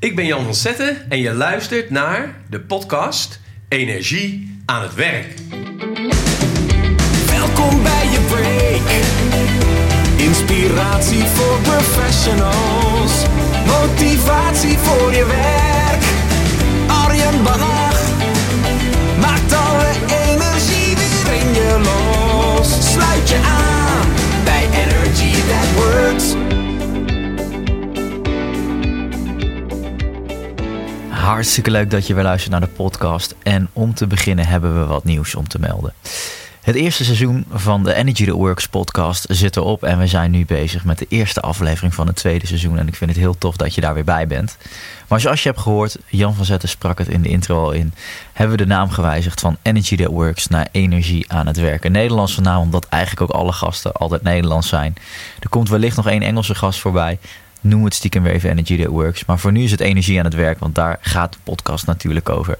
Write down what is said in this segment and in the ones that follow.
Ik ben Jan van Zetten en je luistert naar de podcast Energie aan het werk. Welkom bij je break. Inspiratie voor professionals. Motivatie voor je werk. Arjen Bannach maakt alle energie weer in je los. Sluit je aan bij Energy That Works. Hartstikke leuk dat je weer luistert naar de podcast. En om te beginnen hebben we wat nieuws om te melden. Het eerste seizoen van de Energy That Works podcast zit erop. En we zijn nu bezig met de eerste aflevering van het tweede seizoen. En ik vind het heel tof dat je daar weer bij bent. Maar zoals je hebt gehoord, Jan van Zetten sprak het in de intro al in. Hebben we de naam gewijzigd van Energy That Works naar Energie aan het werken. Nederlandse naam, omdat eigenlijk ook alle gasten altijd Nederlands zijn. Er komt wellicht nog één Engelse gast voorbij noem het stiekem weer even Energy That Works. Maar voor nu is het energie aan het werk, want daar gaat de podcast natuurlijk over.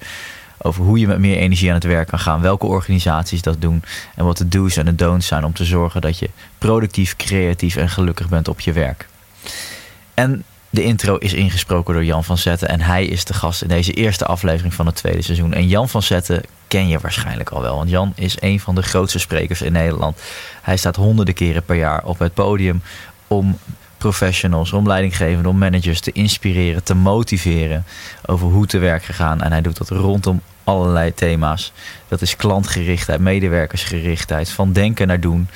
Over hoe je met meer energie aan het werk kan gaan, welke organisaties dat doen en wat de do's en de don'ts zijn om te zorgen dat je productief, creatief en gelukkig bent op je werk. En de intro is ingesproken door Jan van Zetten en hij is de gast in deze eerste aflevering van het tweede seizoen. En Jan van Zetten ken je waarschijnlijk al wel, want Jan is een van de grootste sprekers in Nederland. Hij staat honderden keren per jaar op het podium om professionals, om leidinggevenden, om managers te inspireren, te motiveren over hoe te werk gegaan. En hij doet dat rondom allerlei thema's. Dat is klantgerichtheid, medewerkersgerichtheid, van denken naar doen.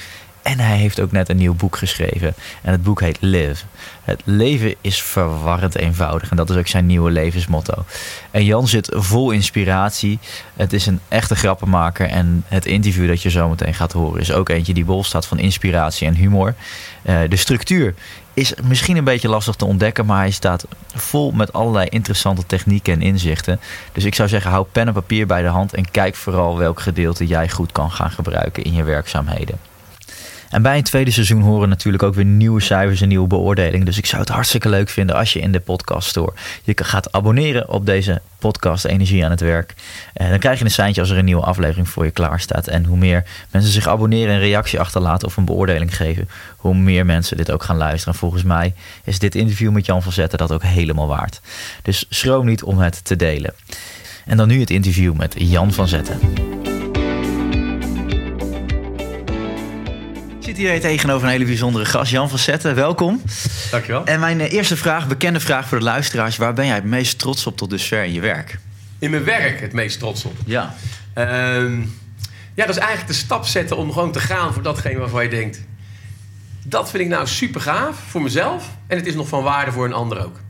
En hij heeft ook net een nieuw boek geschreven. En het boek heet Live. Het leven is verwarrend eenvoudig. En dat is ook zijn nieuwe levensmotto. En Jan zit vol inspiratie. Het is een echte grappenmaker. En het interview dat je zo meteen gaat horen is ook eentje die bol staat van inspiratie en humor. Uh, de structuur is misschien een beetje lastig te ontdekken, maar hij staat vol met allerlei interessante technieken en inzichten. Dus ik zou zeggen, hou pen en papier bij de hand en kijk vooral welk gedeelte jij goed kan gaan gebruiken in je werkzaamheden. En bij een tweede seizoen horen natuurlijk ook weer nieuwe cijfers en nieuwe beoordelingen. Dus ik zou het hartstikke leuk vinden als je in de podcast store je gaat abonneren op deze podcast Energie aan het Werk. En dan krijg je een seintje als er een nieuwe aflevering voor je klaar staat. En hoe meer mensen zich abonneren, een reactie achterlaten of een beoordeling geven, hoe meer mensen dit ook gaan luisteren. En volgens mij is dit interview met Jan van Zetten dat ook helemaal waard. Dus schroom niet om het te delen. En dan nu het interview met Jan van Zetten. Zit hier tegenover een hele bijzondere gast, Jan van Zetten. Welkom. Dankjewel. En mijn eh, eerste vraag, bekende vraag voor de luisteraars. Waar ben jij het meest trots op tot dusver in je werk? In mijn werk het meest trots op? Ja. Ehm, ja, dat is eigenlijk de stap zetten om gewoon te gaan voor datgene waarvan je denkt... dat vind ik nou super gaaf voor mezelf. En het is nog van waarde voor een ander ook.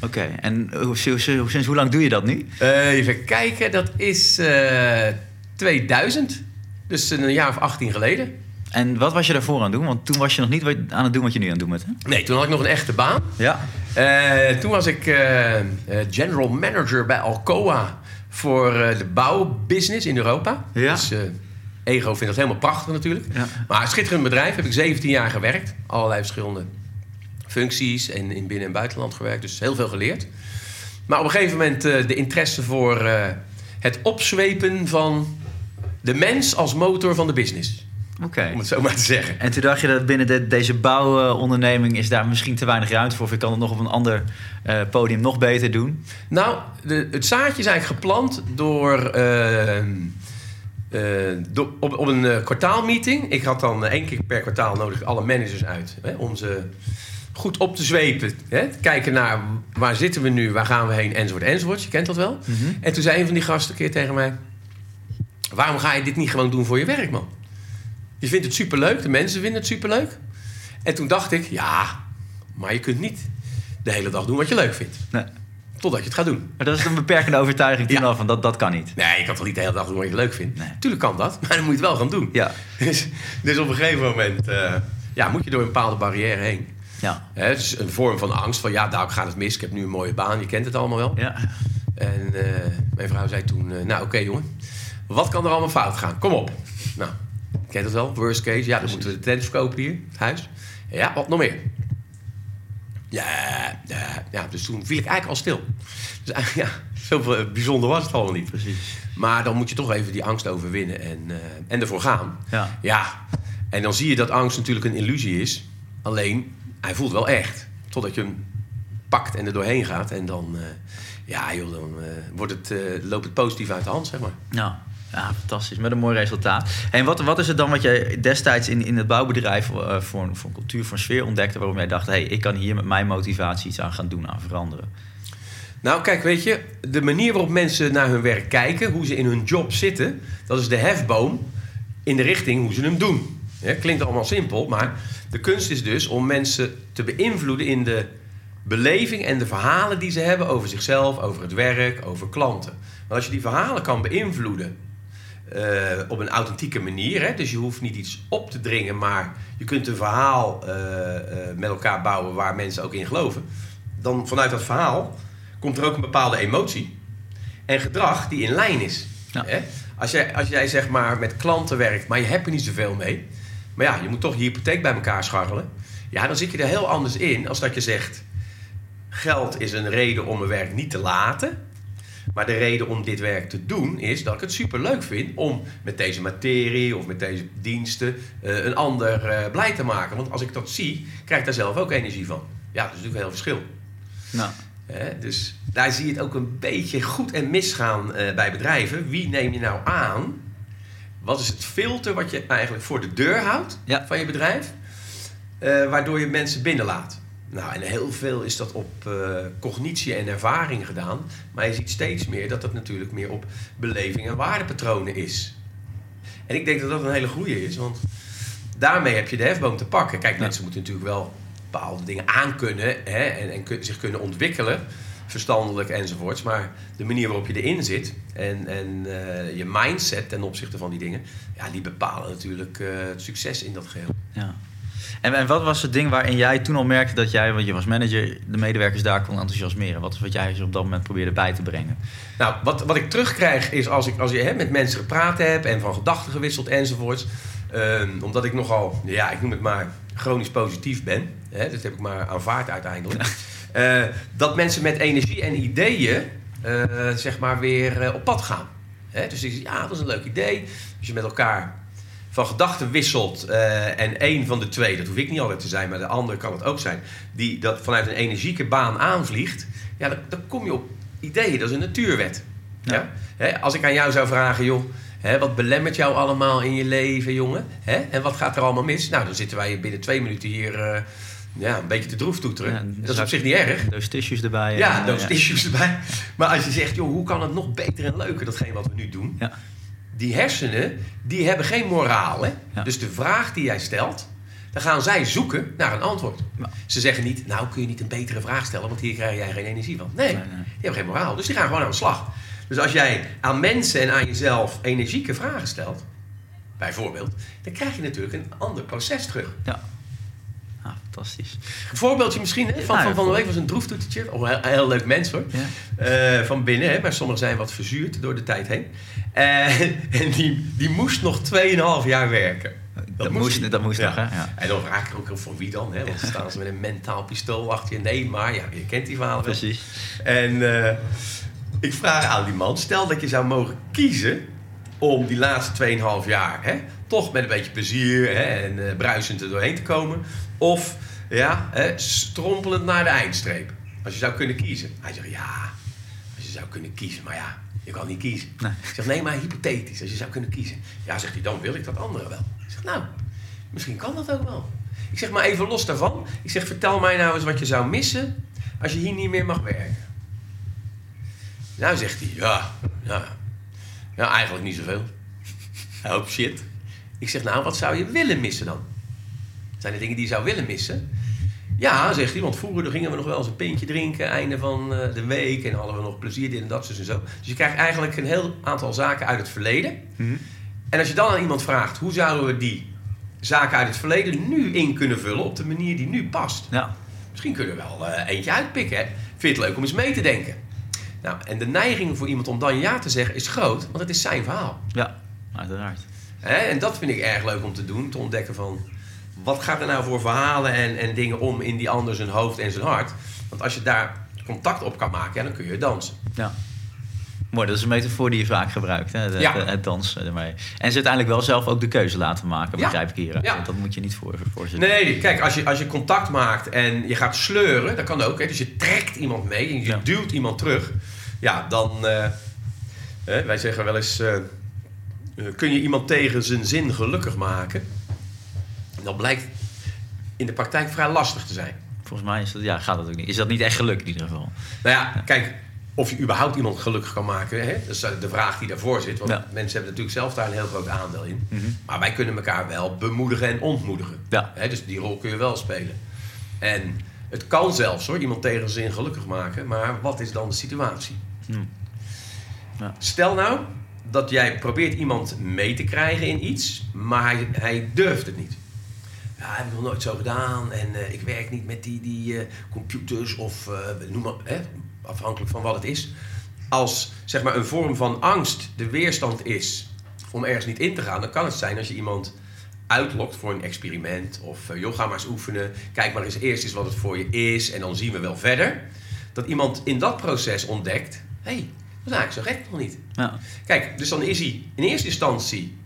Oké, en sinds hoe lang doe je dat nu? Uh, even kijken, dat is uh, 2000. Dus een jaar of 18 geleden. En wat was je daarvoor aan het doen? Want toen was je nog niet aan het doen wat je nu aan het doen bent. Hè? Nee, toen had ik nog een echte baan. Ja. Uh, toen was ik uh, general manager bij Alcoa voor de bouwbusiness in Europa. Ja. Dus Ego vindt dat helemaal prachtig natuurlijk. Ja. Maar een schitterend bedrijf. Heb ik 17 jaar gewerkt. Allerlei verschillende functies en in binnen- en buitenland gewerkt. Dus heel veel geleerd. Maar op een gegeven moment de interesse voor het opzwepen van de mens als motor van de business. Okay. Om het zo maar te zeggen. En toen dacht je dat binnen de, deze bouwonderneming is daar misschien te weinig ruimte voor. Of ik kan het nog op een ander uh, podium nog beter doen? Nou, de, het zaadje is eigenlijk geplant door, uh, uh, door op, op, een kwartaalmeeting. Ik had dan één keer per kwartaal nodig alle managers uit. Hè, om ze goed op te zwepen. Hè, kijken naar waar zitten we nu, waar gaan we heen, enzovoort, enzovoort. Je kent dat wel. Mm -hmm. En toen zei een van die gasten een keer tegen mij... waarom ga je dit niet gewoon doen voor je werk, man? Je vindt het superleuk, de mensen vinden het superleuk. En toen dacht ik, ja, maar je kunt niet de hele dag doen wat je leuk vindt. Nee. Totdat je het gaat doen. Maar dat is een beperkende overtuiging toen Ja. al van dat, dat kan niet. Nee, je kan toch niet de hele dag doen wat je leuk vindt? Nee. Tuurlijk kan dat, maar dan moet je het wel gaan doen. Ja. Dus, dus op een gegeven moment eh, ja, moet je door een bepaalde barrière heen. Ja. Hè, het is een vorm van angst van ja, daar gaat het mis. Ik heb nu een mooie baan, je kent het allemaal wel. Ja. En eh, mijn vrouw zei toen, eh, nou oké jongen, wat kan er allemaal fout gaan? Kom op. Nou, kent het wel, worst case. Ja, dan moeten we de tent verkopen hier, het huis. Ja, wat nog meer? Ja, ja, ja, dus toen viel ik eigenlijk al stil. Dus eigenlijk, ja, zoveel eh, bijzonder was het allemaal niet. Precies. Maar dan moet je toch even die angst overwinnen en, eh, en ervoor gaan. Ja. Ja, en dan zie je dat angst natuurlijk een illusie is. Alleen, hij voelt wel echt. Totdat je een pakt en er doorheen gaat. En dan, eh, ja, joh, dan wordt het, loopt het positief uit de hand, zeg maar. Ja. Ja, fantastisch. Met een mooi resultaat. En wat, wat is het dan wat je destijds in, in het bouwbedrijf uh, voor, voor cultuur, een sfeer ontdekte... waarom jij dacht, hey, ik kan hier met mijn motivatie iets aan gaan doen, aan veranderen? Nou, kijk, weet je, de manier waarop mensen naar hun werk kijken... hoe ze in hun job zitten, dat is de hefboom in de richting hoe ze hem doen. Klinkt allemaal simpel, maar de kunst is dus om mensen te beïnvloeden in de beleving en de verhalen die ze hebben over zichzelf, over het werk, over klanten. Want als je die verhalen kan beïnvloeden uh, op een authentieke manier, hè, dus je hoeft niet iets op te dringen, maar je kunt een verhaal uh, uh, met elkaar bouwen waar mensen ook in geloven, dan vanuit dat verhaal komt er ook een bepaalde emotie en gedrag die in lijn is. Ja. Hè? Als, jij, als jij zeg maar met klanten werkt, maar je hebt er niet zoveel mee, maar ja, je moet toch je hypotheek bij elkaar scharrelen, ja, dan zit je er heel anders in als dat je zegt Geld is een reden om mijn werk niet te laten. Maar de reden om dit werk te doen is dat ik het super leuk vind om met deze materie of met deze diensten uh, een ander uh, blij te maken. Want als ik dat zie, krijg ik daar zelf ook energie van. Ja, dat is natuurlijk een heel verschil. Nou. Uh, dus daar zie je het ook een beetje goed en misgaan bij bedrijven. Wie neem je nou aan? Wat is het filter wat je eigenlijk voor de deur houdt ja. van je bedrijf? waardoor je mensen binnenlaat. Nou, en heel veel is dat op uh, cognitie en ervaring gedaan. Maar je ziet steeds meer dat dat natuurlijk meer op beleving en waardepatronen is. En ik denk dat dat een hele goede is, want daarmee heb je de hefboom te pakken. Kijk, mensen moeten natuurlijk wel bepaalde dingen aankunnen hè, en, en zich kunnen ontwikkelen, verstandelijk enzovoorts. Maar de manier waarop je erin zit en, en uh, je mindset ten opzichte van die dingen, ja, die bepalen natuurlijk uh, het succes in dat geheel. Ja. En, en, wat was het ding waarin jij toen al merkte dat jij, want je was manager, de medewerkers daar kon enthousiasmeren? Wat is wat jij op dat moment probeerde bij te brengen? Nou, wat, wat ik terugkrijg is als ik als je hè, met mensen gepraat heb en van gedachten gewisseld enzovoorts. Um, omdat ik nogal, ja, ik noem het maar, chronisch positief ben. Hè, dat heb ik maar aanvaard uiteindelijk. Uh, dat mensen met energie en ideeën, uh, zeg maar, weer uh, op pad gaan. Hè, dus ja, dat is een leuk idee. Als je met elkaar van gedachten wisselt uh, en één van de twee, dat hoef ik niet altijd te zijn, maar de andere kan het ook zijn, die dat vanuit een energieke baan aanvliegt, ja, dan, dan kom je op ideeën. Dat is een natuurwet. Ja. ja? als ik aan jou zou vragen, joh, hè, wat belemmert jou allemaal in je leven, jongen? Hè? En wat gaat er allemaal mis? Nou, dan zitten wij binnen twee minuten hier uh, ja, een beetje te droef toeteren. Ja, dat is op zich niet erg. Those tissues erbij. Ja, those ja. tissues erbij. Maar als je zegt, joh, hoe kan het nog beter en leuker, datgene wat we nu doen? Ja die hersenen, die hebben geen moraal. Hè? Ja. Dus de vraag die jij stelt, dan gaan zij zoeken naar een antwoord. Ja. Ze zeggen niet, nou kun je niet een betere vraag stellen, want hier krijg jij geen energie van. Nee, nee, nee, die hebben geen moraal. Dus die gaan gewoon aan de slag. Dus als jij aan mensen en aan jezelf energieke vragen stelt, bijvoorbeeld, dan krijg je natuurlijk een ander proces terug. Ja. Ah, fantastisch. Een voorbeeldje misschien hè? Van, van, van de week was een droeftoetertje. Of een heel, heel, leuk mens hoor. Ja. Uh, van binnen, hè? maar sommigen zijn wat verzuurd door de tijd heen. En die, die moest nog 2,5 jaar werken. Dat, dat moest, moest, dat moest ja. nog, hè? Ja. En dan vraag ik ook voor wie dan, hè? Want dan staan ze met een mentaal pistool achter je. Nee, maar ja, je kent die verhalen Precies. En uh, ik vraag aan die man, stel dat je zou mogen kiezen om die laatste 2,5 jaar hè, toch met een beetje plezier hè, en uh, bruisend er doorheen te komen. Of ja, hè, strompelend naar de eindstreep. Als je zou kunnen kiezen. Hij zegt ja, als je zou kunnen kiezen. Maar ja, je kan niet kiezen. Nee. Ik zeg nee, maar hypothetisch. Als je zou kunnen kiezen. Ja, zegt hij, dan wil ik dat andere wel. Ik zeg nou, misschien kan dat ook wel. Ik zeg maar even los daarvan. Ik zeg vertel mij nou eens wat je zou missen als je hier niet meer mag werken. Nou zegt hij, ja, ja, ja eigenlijk niet zoveel. Oh shit. Ik zeg nou, wat zou je willen missen dan? Zijn er dingen die je zou willen missen? Ja, zegt hij, want vroeger gingen we nog wel eens een pintje drinken, einde van de week, en hadden we nog plezier, dit en dat, dus en zo. Dus je krijgt eigenlijk een heel aantal zaken uit het verleden. Mm-hmm. En als je dan aan iemand vraagt, hoe zouden we die zaken uit het verleden nu in kunnen vullen op de manier die nu past? Ja. Misschien kunnen we wel uh, eentje uitpikken, hè? Vind je het leuk om eens mee te denken? Nou, en de neiging voor iemand om dan ja te zeggen is groot, want het is zijn verhaal. Ja, uiteraard. Hè? En dat vind ik erg leuk om te doen, te ontdekken van wat gaat er nou voor verhalen en, en dingen om in die ander zijn hoofd en zijn hart. Want als je daar contact op kan maken, ja, dan kun je dansen. Ja. Mooi, dat is een metafoor die je vaak gebruikt, hè? Ja. het, het dansen ermee. En ze uiteindelijk wel zelf ook de keuze laten maken, Ja. begrijp ik hier. Ja. Want dat moet je niet voor, voorzitten. Nee, kijk, als je, als je contact maakt en je gaat sleuren, dat kan ook. Hè? Dus je trekt iemand mee en je duwt iemand terug. Ja, dan... eh, wij zeggen wel eens... eh, eh, kun je iemand tegen zijn zin gelukkig maken? Dat blijkt in de praktijk vrij lastig te zijn. Volgens mij is dat, ja, gaat dat ook niet. Is dat niet echt geluk in ieder geval? Nou ja, kijk, of je überhaupt iemand gelukkig kan maken, hè? dat is de vraag die daarvoor zit. Want Ja. mensen hebben natuurlijk zelf daar een heel groot aandeel in. Mhm. Maar wij kunnen elkaar wel bemoedigen en ontmoedigen. Ja. Hè, dus die rol kun je wel spelen. En het kan zelfs hoor, iemand tegen zijn zin gelukkig maken. Maar wat is dan de situatie? Hmm. Ja. Stel nou dat jij probeert iemand mee te krijgen in iets, maar hij, hij durft het niet. Ja, heb ik nog nooit zo gedaan en eh, ik werk niet met die, die eh, computers of eh, noem maar, hè, afhankelijk van wat het is. Als zeg maar een vorm van angst de weerstand is om ergens niet in te gaan, dan kan het zijn als je iemand uitlokt voor een experiment of joh, ga maar eens oefenen, kijk maar eens eerst eens wat het voor je is en dan zien we wel verder. Dat iemand in dat proces ontdekt, hé, hey, dat is eigenlijk zo gek nog niet. Ja. Kijk, dus dan is hij in eerste instantie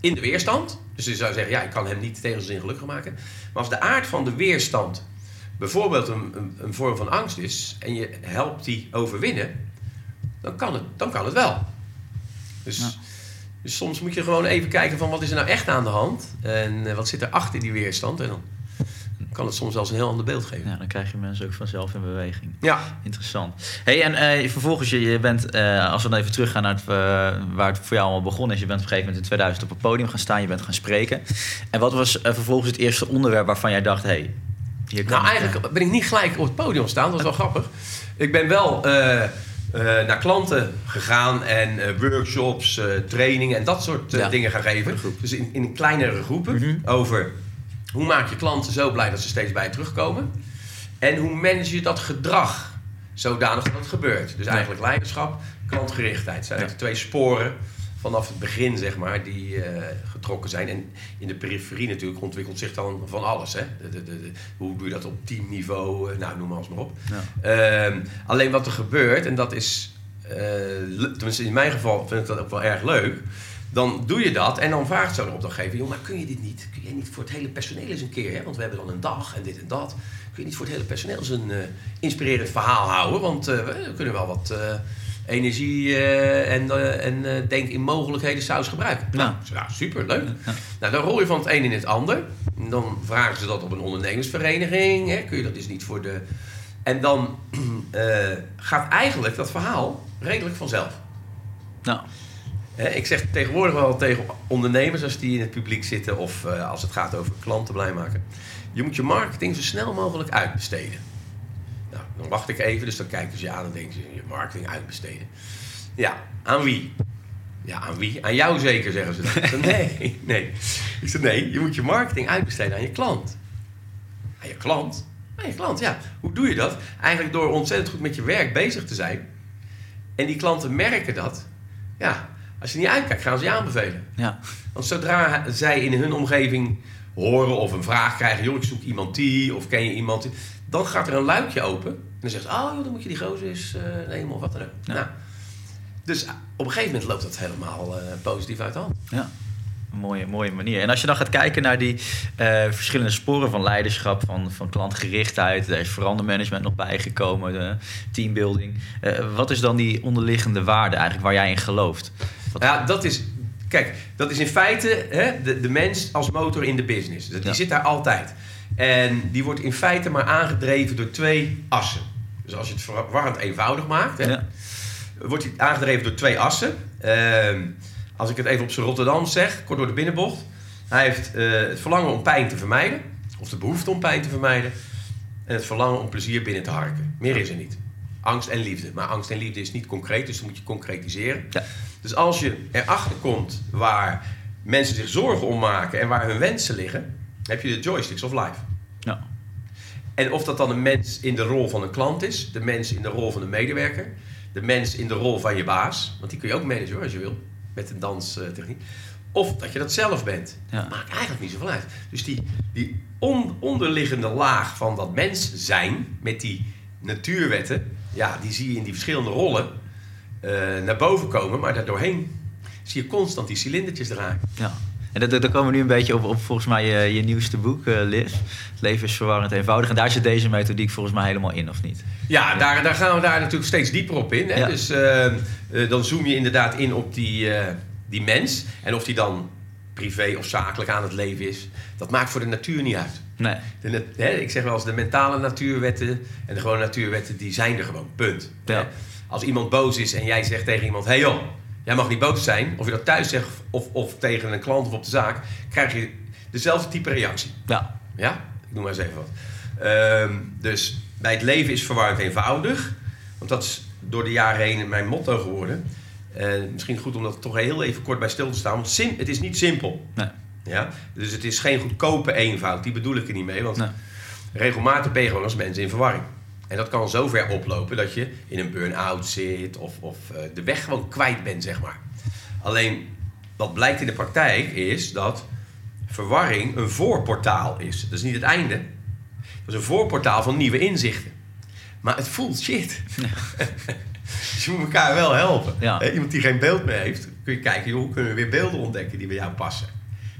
in de weerstand. Dus je zou zeggen, ja, ik kan hem niet tegen zijn gelukkig maken. Maar als de aard van de weerstand bijvoorbeeld een, een, een vorm van angst is... en je helpt die overwinnen, dan kan het, dan kan het wel. Dus, Ja. dus soms moet je gewoon even kijken van wat is er nou echt aan de hand... en eh, wat zit er achter die weerstand. En dan kan het soms zelfs een heel ander beeld geven. ja, dan krijg je mensen ook vanzelf in beweging. Ja, Interessant. Hey, en eh, vervolgens, je, je bent, eh, als we dan even teruggaan naar het, eh, waar het voor jou allemaal begonnen is. Je bent op een gegeven moment in 2000 op het podium gaan staan, je bent gaan spreken. En wat was vervolgens het eerste onderwerp waarvan jij dacht, hé, hey, hier kan Nou, ik, eigenlijk ben ik niet gelijk op het podium staan. Dat is wel grappig. Ik ben wel naar klanten gegaan en workshops, trainingen en dat soort Ja. dingen gaan geven. Dus in, in kleinere groepen Mhm. over hoe maak je klanten zo blij dat ze steeds bij je terugkomen. En hoe manage je dat gedrag zodanig dat het gebeurt. Dus eigenlijk leiderschap, klantgerichtheid. Zijn Ja. eigenlijk twee sporen vanaf het begin, zeg maar, die eh, getrokken zijn. En in de periferie natuurlijk ontwikkelt zich dan van alles. Hè? De, de, de, de- hoe doe je dat op teamniveau? eh, nou, noem maar eens maar op. Ja. Ehm, alleen wat er gebeurt, en dat is, eh, tenminste in mijn geval vind ik dat ook wel erg leuk. Dan doe je dat en dan vraagt zo'n opdrachtgever: joh, maar kun je dit niet? Kun je niet voor het hele personeel eens een keer? Hè? Want we hebben dan een dag en dit en dat. Kun je niet voor het hele personeel eens een eh, inspirerend verhaal houden? Want eh, we kunnen wel wat eh, energie en, en denk in mogelijkheden saus gebruiken. Nou, ja, super, leuk. Ja. Nou, dan rol je van het een in het ander. Dan vragen ze dat op een ondernemersvereniging. Hè? Kun je dat is niet voor de. En dan gaat eigenlijk dat verhaal redelijk vanzelf. Nou, ik zeg tegenwoordig wel tegen ondernemers als die in het publiek zitten of eh, als het gaat over klanten blij maken. Je moet je marketing zo snel mogelijk uitbesteden. Nou, dan wacht ik even, dus dan kijken ze je aan en denken ze, je marketing uitbesteden. Ja, aan wie? Ja, aan wie? Aan jou zeker, zeggen ze dan. Ik zeg, nee, nee. Ik zeg, nee, je moet je marketing uitbesteden aan je klant. Aan je klant? Aan je klant, ja. Hoe doe je dat? Eigenlijk door ontzettend goed met je werk bezig te zijn. En die klanten merken dat. Ja, als je niet uitkijkt, gaan ze je aanbevelen. ja. Want zodra zij in hun omgeving horen of een vraag krijgen... joh, ik zoek iemand die, of ken je iemand die... dan gaat er een luikje open. En dan zegt ze, oh, joh, dan moet je die gozer eens eh, nemen of wat dan ook. Ja. Nou, dus op een gegeven moment loopt dat helemaal eh, positief uit de hand. Ja, mooie, mooie manier. En als je dan gaat kijken naar die eh, verschillende sporen van leiderschap, van, van klantgerichtheid, er is verandermanagement nog bijgekomen, de teambuilding. Eh, wat is dan die onderliggende waarde eigenlijk waar jij in gelooft? Wat- Ja, dat is... Kijk, dat is in feite hè, de, de mens als motor in de business. Die Ja. zit daar altijd. En die wordt in feite maar aangedreven door twee assen. Dus als je het verwarrend eenvoudig maakt... Hè, Ja. wordt hij aangedreven door twee assen. Ehm, als ik het even op zijn Rotterdam zeg, kort door de binnenbocht. Hij heeft eh, het verlangen om pijn te vermijden. Of de behoefte om pijn te vermijden. En het verlangen om plezier binnen te harken. Meer is er niet. Angst en liefde. Maar angst en liefde is niet concreet, dus dat moet je concretiseren. Ja. Dus als je erachter komt waar mensen zich zorgen om maken en waar hun wensen liggen, heb je de joysticks of life. Ja. En of dat dan een mens in de rol van een klant is, de mens in de rol van een medewerker, de mens in de rol van je baas, want die kun je ook managen hoor, als je wil, met een danstechniek. Of dat je dat zelf bent. Ja. Dat maakt eigenlijk niet zoveel uit. Dus die, die on- onderliggende laag van dat mens zijn, met die natuurwetten, ja, die zie je in die verschillende rollen. eh, naar boven komen, maar daardoorheen zie je constant die cilindertjes draaien. Ja. En daar- komen we nu een beetje op, op volgens mij je, je nieuwste boek, eh Liv. Het leven is verwarrend eenvoudig. En daar zit deze methodiek volgens mij helemaal in, of niet? Ja, daar, daar gaan we daar natuurlijk steeds dieper op in. Hè? Ja. Dus eh, eh, dan zoom je inderdaad in op die, eh, die mens. En of die dan privé of zakelijk aan het leven is, dat maakt voor de natuur niet uit. Nee. De, hè, ik zeg wel eens, de mentale natuurwetten en de gewone natuurwetten, die zijn er gewoon. Punt. Ja. Als iemand boos is en jij zegt tegen iemand, hé hey joh, jij mag niet boos zijn. Of je dat thuis zegt of, of tegen een klant of op de zaak, krijg je dezelfde type reactie. Ja. Ja, ik noem maar eens even wat. Ehm, dus bij het leven is verwarrend eenvoudig. Want dat is door de jaren heen mijn motto geworden. Eh, misschien goed om dat toch heel even kort bij stil te staan. Want sim, het is niet simpel. Nee. Ja? Dus het is geen goedkope eenvoud. Die bedoel ik er niet mee. Want Nee. regelmatig ben je gewoon als mensen in verwarring. En dat kan zo ver oplopen dat je in een burn-out zit of, of eh, de weg gewoon kwijt bent, zeg maar. Alleen wat blijkt in de praktijk is dat verwarring een voorportaal is. Dat is niet het einde. Dat is een voorportaal van nieuwe inzichten. Maar het voelt shit. dus je moet elkaar wel helpen. Ja. Hè, Iemand die geen beeld meer heeft, kun je kijken, joh, hoe kunnen we weer beelden ontdekken die bij jou passen.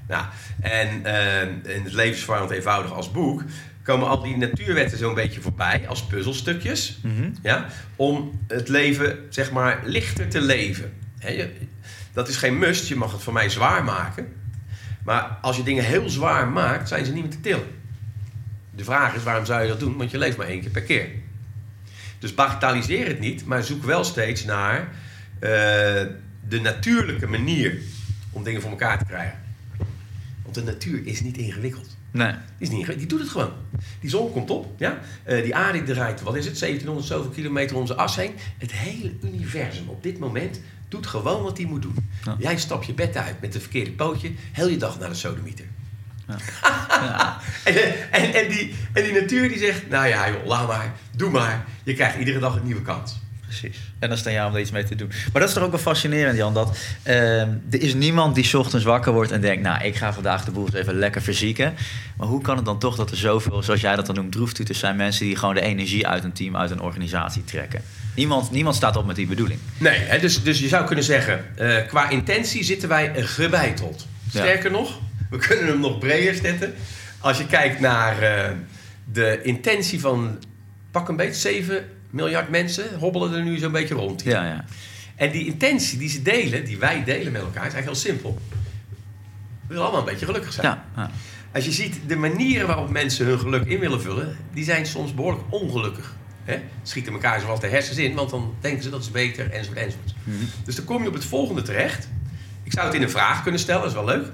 Nou, en eh, in het levensverwarrend eenvoudig als boek komen al die natuurwetten zo'n beetje voorbij als puzzelstukjes. Mhm. Ja, om het leven, zeg maar, lichter te leven. Je- dat is geen must, je mag het voor mij zwaar maken. Maar als je dingen heel zwaar maakt, zijn ze niet meer te tillen. De vraag is, waarom zou je dat doen? Want je leeft maar één keer per keer. Dus bagatelliseer het niet, maar zoek wel steeds naar eh, de natuurlijke manier om dingen voor elkaar te krijgen. Want de natuur is niet ingewikkeld. Nee. Die, is niet, ingewikkeld. die doet het gewoon. Die zon komt op, ja? Eh, die aarde draait, wat is het, 1700 zoveel kilometer om onze as heen. Het hele universum op dit moment doet gewoon wat hij moet doen. Ja. Jij stapt je bed uit met het verkeerde pootje, heel je dag naar de sodemieter. Ja. En, en, en, die, en die natuur die zegt, nou ja joh, laat maar, doe maar. Je krijgt iedere dag een nieuwe kans. Precies. En dan sta jij om er iets mee te doen. Maar dat is toch ook wel fascinerend, Jan. Dat ehm, er is niemand die 's ochtends wakker wordt en denkt... nou, ik ga vandaag de boel even lekker verzieken. Maar hoe kan het dan toch dat er zoveel, zoals jij dat dan noemt... droeftoeters zijn mensen die gewoon de energie uit een team, uit een organisatie trekken? Niemand, niemand staat op met die bedoeling. Nee, hè, dus, dus je zou kunnen zeggen, eh, qua intentie zitten wij gebeiteld. Ja. Sterker nog, we kunnen hem nog breder zetten. Als je kijkt naar eh, de intentie van, pak een beetje, 7 miljard mensen hobbelen er nu zo'n beetje rond. hier. Ja, ja. En die intentie die ze delen, die wij delen met elkaar, is eigenlijk heel simpel. We willen allemaal een beetje gelukkig zijn. ja, ja. Als je ziet de manieren waarop mensen hun geluk in willen vullen, die zijn soms behoorlijk ongelukkig. Hè? Schieten elkaar zoals de hersens in, want dan denken ze dat is beter, enzovoort, enzovoort. Mhm. Dus dan kom je op het volgende terecht. Ik zou het in een vraag kunnen stellen, dat is wel leuk.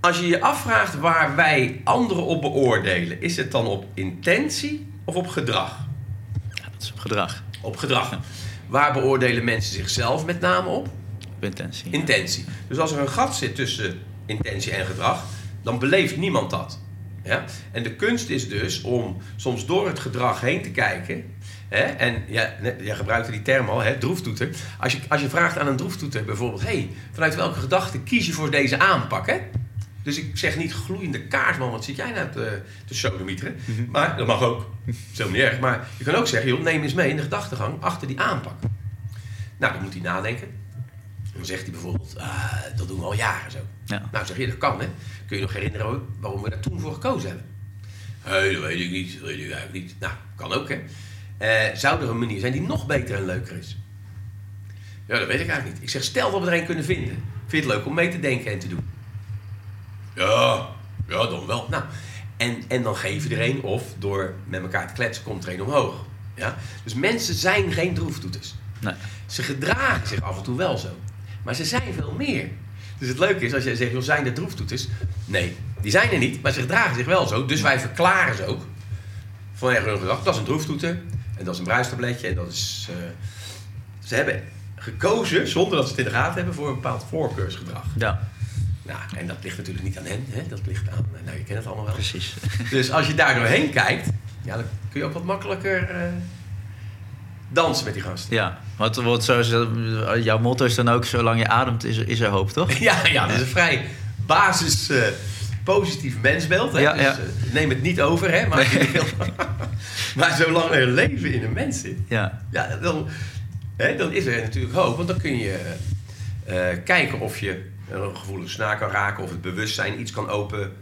Als je je afvraagt waar wij anderen op beoordelen, is het dan op intentie of op gedrag? Ja, dat is gedrag. Op gedrag. Waar beoordelen mensen zichzelf met name op? Op intentie. Intentie. Dus als er een gat zit tussen intentie en gedrag, dan beleeft niemand dat. Ja? En de kunst is dus om soms door het gedrag heen te kijken. Hè? En ja, jij gebruikte die term al, hè? droeftoeter. Als je, als je vraagt aan een droeftoeter bijvoorbeeld... hey, vanuit welke gedachte kies je voor deze aanpak? Hè? Dus ik zeg niet gloeiende kaars, man, wat zit jij nou te, te sodemieteren? Maar dat mag ook, zo niet erg. Maar je kan ook zeggen, joh, neem eens mee in de gedachtegang achter die aanpak. Nou, dan moet hij nadenken. Dan zegt hij bijvoorbeeld, ah, dat doen we al jaren zo. Ja. Nou, zeg je, dat kan hè. Kun je nog herinneren waarom we daar toen voor gekozen hebben? Hé, dat weet ik niet, dat weet ik eigenlijk niet. Nou, kan ook hè. Eh, zou er een manier zijn die nog beter en leuker is? Ja, dat weet ik eigenlijk niet. Ik zeg, stel dat we er een kunnen vinden. Vind je het leuk om mee te denken en te doen? Ja, ja, dan wel. Nou, en, en dan geef je er een of door met elkaar te kletsen komt er een omhoog. Ja? Dus mensen zijn geen droeftoeters. Nee. Ze gedragen zich af en toe wel zo. Maar ze zijn veel meer. Dus het leuke is als jij zegt, joh, zijn er droeftoeters? Nee, die zijn er niet, maar ze gedragen zich wel zo. Dus wij verklaren ze ook. Vanwege hun gedrag, dat is een droeftoeter. En dat is een bruistabletje. En dat is... eh, ze hebben gekozen, zonder dat ze het in de gaten hebben, voor een bepaald voorkeursgedrag. Ja, Nou, en dat ligt natuurlijk niet aan hen. Hè? Dat ligt aan... Nou, je kent het allemaal wel. precies. Dus als je daar doorheen kijkt, ja, dan kun je ook wat makkelijker eh, dansen met die gasten. Ja, want zo eh, jouw motto is dan ook: zolang je ademt, is er, is er hoop, toch? Ja, ja, dat is een vrij basis, eh, positief mensbeeld. Hè? Ja, dus, ja. eh, neem het niet over, hè? Maar, maar zolang er leven in een mens zit, Ja, ja, dan, hè, dan is er natuurlijk hoop. Want dan kun je eh, kijken of je een gevoelige snaar kan raken, of het bewustzijn iets kan open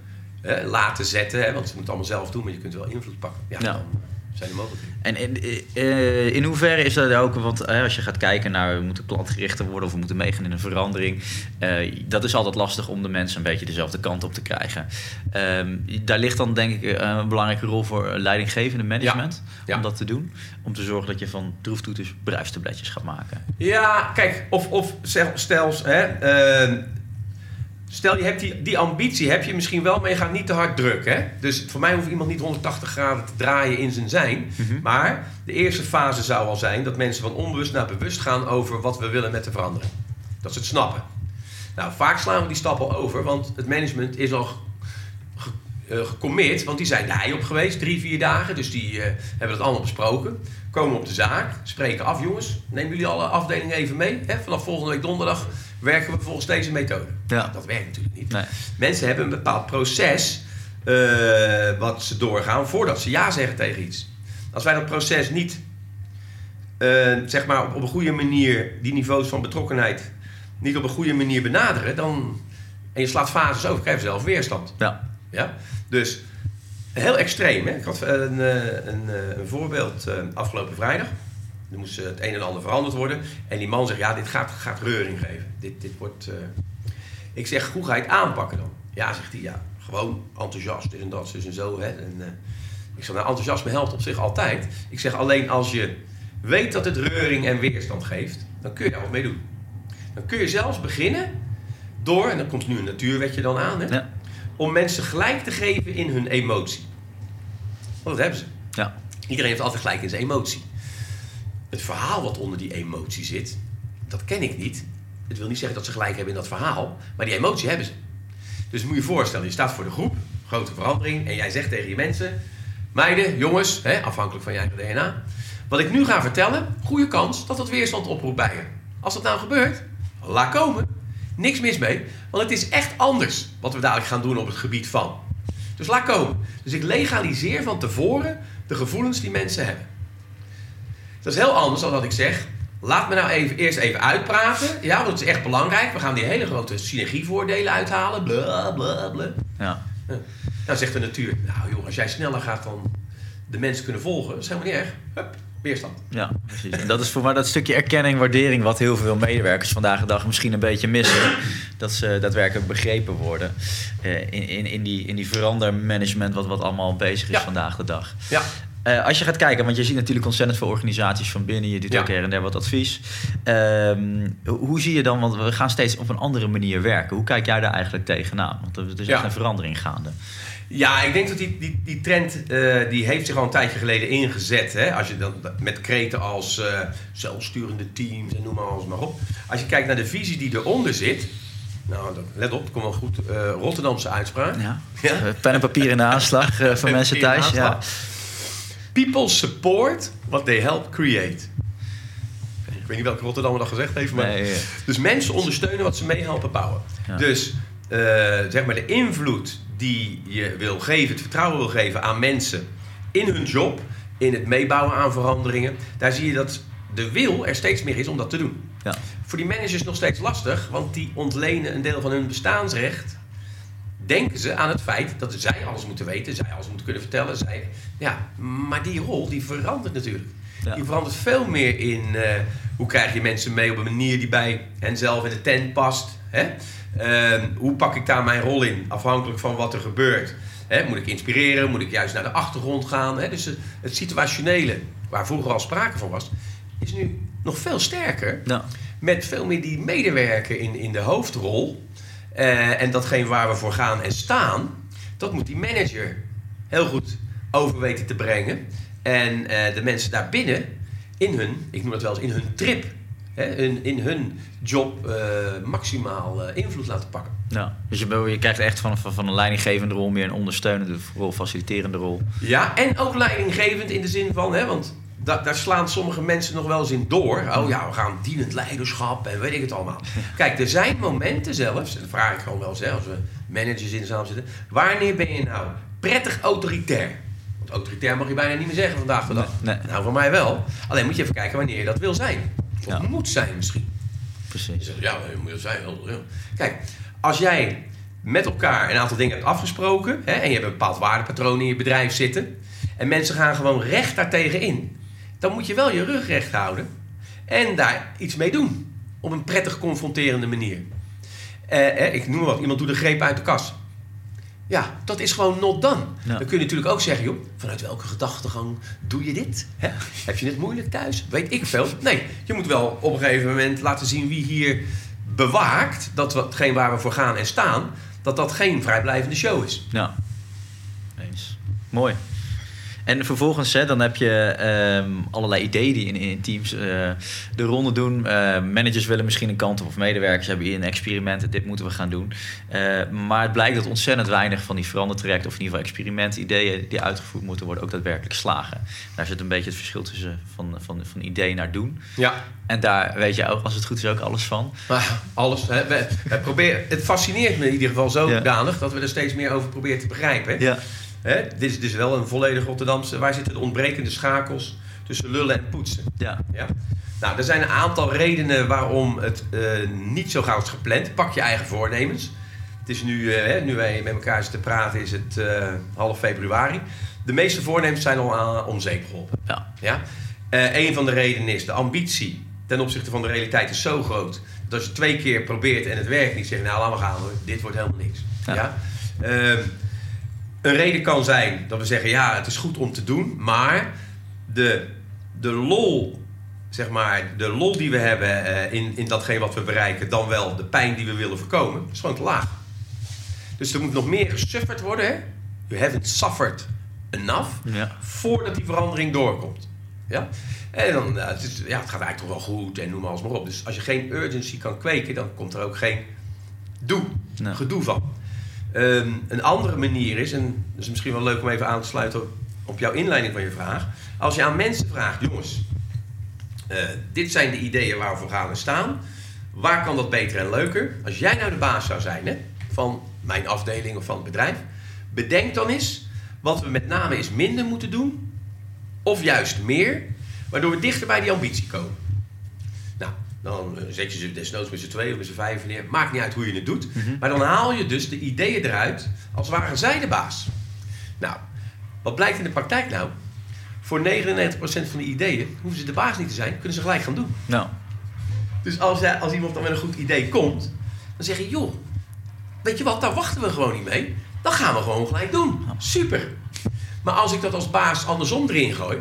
hè, laten zetten. Hè? Want je moet het allemaal zelf doen, maar je kunt wel invloed pakken. Ja, zijn er mogelijkheden. En in, eh, in hoeverre is dat ook, want als je gaat kijken naar we moeten klantgerichter worden of we moeten meegaan in een verandering, eh, dat is altijd lastig om de mensen een beetje dezelfde kant op te krijgen. Ehm, daar ligt dan denk ik eh, een belangrijke rol voor leidinggevende management Ja. om dat te doen. Om te zorgen dat je van droeftoeters bruistabletjes gaat maken. Ja, kijk, of, of stel, stel, hè, eh, stel je hebt die, die ambitie, heb je misschien wel, maar je gaat niet te hard drukken. Hè? Dus voor mij hoeft iemand niet 180 graden te draaien in zijn zijn. Maar de eerste fase zou al zijn dat mensen van onbewust naar bewust gaan over wat we willen met de verandering. Dat ze het snappen. Nou, vaak slaan we die stap al over, want het management is al ge- eh, gecommit, want die zijn de op geweest, drie, vier dagen. Dus die eh, hebben dat allemaal besproken. Komen op de zaak, spreken af, jongens. Nemen jullie alle afdelingen even mee. Hè? Vanaf volgende week donderdag werken we volgens deze methode. Ja. Dat werkt natuurlijk niet. Nee. Mensen hebben een bepaald proces eh, wat ze doorgaan voordat ze ja zeggen tegen iets. Als wij dat proces niet, eh, zeg maar op, op een goede manier, die niveaus van betrokkenheid, niet op een goede manier benaderen, dan, en je slaat fases over, krijg je zelf weerstand. Ja, Ja? Dus heel extreem. Hè? Ik had een, eh, een, een voorbeeld afgelopen vrijdag. Er moest eh, het een en ander veranderd worden. En die man zegt, ja, dit gaat, gaat reuring geven. Dit, dit wordt... eh, Ik zeg, hoe ga je het aanpakken dan? Ja, zegt hij, ja, gewoon enthousiast, dit en dat, zus en zo. Hè? En, eh, ik zeg, nou, enthousiasme helpt op zich altijd. Ik zeg, alleen als je weet dat het reuring en weerstand geeft, dan kun je daar wat mee doen. Dan kun je zelfs beginnen door, en dan komt nu een natuurwetje dan aan, hè? ja, om mensen gelijk te geven in hun emotie. Want dat hebben ze. ja, Iedereen heeft altijd gelijk in zijn emotie. Het verhaal wat onder die emotie zit, dat ken ik niet. Het wil niet zeggen dat ze gelijk hebben in dat verhaal, maar die emotie hebben ze. Dus moet je je voorstellen, je staat voor de groep, grote verandering, en jij zegt tegen je mensen: Meiden, jongens, hè, afhankelijk van je eigen DNA. Wat ik nu ga vertellen, goede kans dat dat weerstand oproept bij je. Als dat nou gebeurt, laat komen. Niks mis mee, want het is echt anders wat we dadelijk gaan doen op het gebied van. Dus laat komen. Dus ik legaliseer van tevoren de gevoelens die mensen hebben. Dat is heel anders dan dat ik zeg. Laat me nou even, eerst even uitpraten. Ja, want het is echt belangrijk. We gaan die hele grote synergievoordelen uithalen. Bla bla bla. ja. Nou zegt de natuur. Nou joh, als jij sneller gaat dan de mensen kunnen volgen, dat is helemaal niet erg. Hup, weerstand. Ja, precies. En dat is voor mij dat stukje erkenning, waardering, wat heel veel medewerkers vandaag de dag misschien een beetje missen. Dat ze daadwerkelijk begrepen worden eh, in, in, in, die, in die verandermanagement wat, wat allemaal bezig is Ja. vandaag de dag. Ja. Eh, als je gaat kijken, want je ziet natuurlijk ontzettend veel organisaties van binnen. Je doet Ja. ook her en der wat advies. Ehm, hoe zie je dan, want we gaan steeds op een andere manier werken. Hoe kijk jij daar eigenlijk tegenaan? Want er is echt een verandering gaande. Ja, ik denk dat die, die, die trend eh, die heeft zich al een tijdje geleden ingezet. Hè? Als je dan met kreten als eh, zelfsturende teams en noem maar alles maar op. Als je kijkt naar de visie die eronder zit. Nou, let op, komt wel goed. Rotterdamse uitspraak. Ja. Ja. Pen en papier in de aanslag voor mensen thuis. Ja. People support what they help create. Ik weet niet welke Rotterdammer dat gezegd heeft, maar... Nee, Dus mensen ondersteunen wat ze meehelpen bouwen. Ja. Dus eh, zeg maar de invloed die je wil geven, het vertrouwen wil geven aan mensen in hun job, in het meebouwen aan veranderingen, daar zie je dat de wil er steeds meer is om dat te doen. ja. Voor die managers nog steeds lastig, want die ontlenen een deel van hun bestaansrecht. Denken ze aan het feit dat zij alles moeten weten, zij alles moeten kunnen vertellen. Zij, ja, maar die rol die verandert natuurlijk. Ja. Die verandert veel meer in eh, hoe krijg je mensen mee op een manier die bij hen zelf in de tent past. Hè? Ehm, hoe pak ik daar mijn rol in, afhankelijk van wat er gebeurt. Hè? Moet ik inspireren? Moet ik juist naar de achtergrond gaan? Hè? Dus het, het situationele, waar vroeger al sprake van was, is nu nog veel sterker. Ja. Met veel meer die medewerker in, in de hoofdrol. Eh, en datgene waar we voor gaan en staan, dat moet die manager heel goed over weten te brengen. En eh, de mensen daarbinnen in hun, ik noem het wel eens in hun trip, hè, in, in hun job eh, maximaal eh, invloed laten pakken. Ja, dus je, je krijgt echt van, van, van een leidinggevende rol meer een ondersteunende rol, faciliterende rol. Ja, en ook leidinggevend in de zin van, hè, want da- daar slaan sommige mensen nog wel eens in door. Oh ja, we gaan dienend leiderschap en weet ik het allemaal. Kijk, er zijn momenten zelfs, en dat vraag ik gewoon wel eens hè, als we managers in de zaal zitten. Wanneer ben je nou prettig autoritair? Autoritair mag je bijna niet meer zeggen vandaag de dag. Nee, nee. Nou, voor mij wel. Alleen moet je even kijken wanneer je dat wil zijn. Of Ja. moet zijn misschien. Je Precies. zegt, ja, dat moet je zijn. Kijk, als jij met elkaar een aantal dingen hebt afgesproken... Hè, en je hebt een bepaald waardepatroon in je bedrijf zitten... en mensen gaan gewoon recht daartegen in... dan moet je wel je rug recht houden... en daar iets mee doen. Op een prettig confronterende manier. Eh, eh, ik noem wat, iemand doet de greep uit de kas. Ja, dat is gewoon not done. Ja. Dan kun je natuurlijk ook zeggen, joh, vanuit welke gedachtegang doe je dit? Heb je het moeilijk thuis? Weet ik veel. Nee, je moet wel op een gegeven moment laten zien wie hier bewaakt dat hetgeen waar we voor gaan en staan, dat dat geen vrijblijvende show is. Ja. Eens. Mooi. En vervolgens, hè, dan heb je ehm, allerlei ideeën die in, in teams eh, de ronde doen. Eh, managers willen misschien een kant op, of medewerkers hebben hier een experiment. Dit moeten we gaan doen. Eh, maar het blijkt dat ontzettend weinig van die verandertrajecten, of in ieder geval experimenten, ideeën die uitgevoerd moeten worden, ook daadwerkelijk slagen. Daar zit een beetje het verschil tussen van, van, van idee naar doen. Ja. En daar weet je ook, als het goed is, ook alles van. Maar alles. Hè, we, we proberen, het fascineert me in ieder geval zodanig Ja. dat we er steeds meer over proberen te begrijpen. Ja. Hè, dit, is, is wel een volledig Rotterdamse. Waar zitten de ontbrekende schakels tussen lullen en poetsen? Ja. Ja? Nou, er zijn een aantal redenen waarom het eh, niet zo gauw is gepland. Pak je eigen voornemens. Het is nu, eh, nu wij met elkaar zitten praten, is het eh, half februari. De meeste voornemens zijn al aan, om zeep geholpen. Ja. Ja? Een van de redenen is de ambitie ten opzichte van de realiteit is zo groot. Dat als je twee keer probeert en het werkt niet, zeg je nou laat maar gaan hoor, dit wordt helemaal niks. Ja. Ja? Een reden kan zijn dat we zeggen ja het is goed om te doen, maar de, de lol, zeg maar, de lol die we hebben eh, in, in datgene wat we bereiken, dan wel de pijn die we willen voorkomen, is gewoon te laag. Dus er moet nog meer gesufferd worden. Hè? You haven't suffered enough Ja. voordat die verandering doorkomt. Ja? En dan, ja, het, is, ja, het gaat eigenlijk toch wel goed en noem maar alles maar op. Dus als je geen urgency kan kweken, dan komt er ook geen doe, Nee. gedoe van. Ehm, een andere manier is, en dat is misschien wel leuk om even aan te sluiten op jouw inleiding van je vraag. Als je aan mensen vraagt, jongens, eh, dit zijn de ideeën waar we voor gaan staan. Waar kan dat beter en leuker? Als jij nou de baas zou zijn hè, van mijn afdeling of van het bedrijf, bedenk dan eens wat we met name eens minder moeten doen, of juist meer, waardoor we dichter bij die ambitie komen. Dan eh, zet je ze desnoods met z'n twee of met z'n vijf neer. Maakt niet uit hoe je het doet. Maar dan haal je dus de ideeën eruit als waren zij de baas. Nou, wat blijkt in de praktijk nou? Voor 99% van de ideeën hoeven ze de baas niet te zijn, kunnen ze gelijk gaan doen. Nou, Dus als, jij- als iemand dan met een goed idee komt, dan zeg je, joh, weet je wat, daar wachten we gewoon niet mee. Dan gaan we gewoon gelijk doen. Super. Maar als ik dat als baas andersom erin gooi,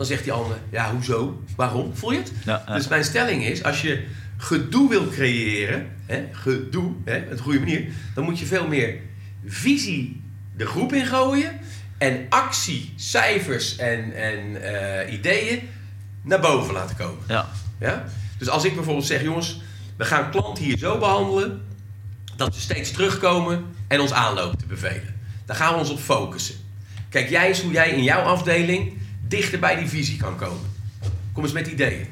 dan zegt die ander, ja, hoezo? Waarom? Voel je het? Ja, ja. Dus mijn stelling is, als je gedoe wil creëren, hè, gedoe, hè, op goede manier, dan moet je veel meer visie de groep ingooien en actie, cijfers en, en eh, ideeën naar boven laten komen. ja. Ja? Dus als ik bijvoorbeeld zeg, jongens, we gaan klanten hier zo behandelen dat ze steeds terugkomen en ons aanlopen te bevelen. Daar gaan we ons op focussen. Kijk jij eens hoe jij in jouw afdeling dichter bij die visie kan komen. Kom eens met ideeën.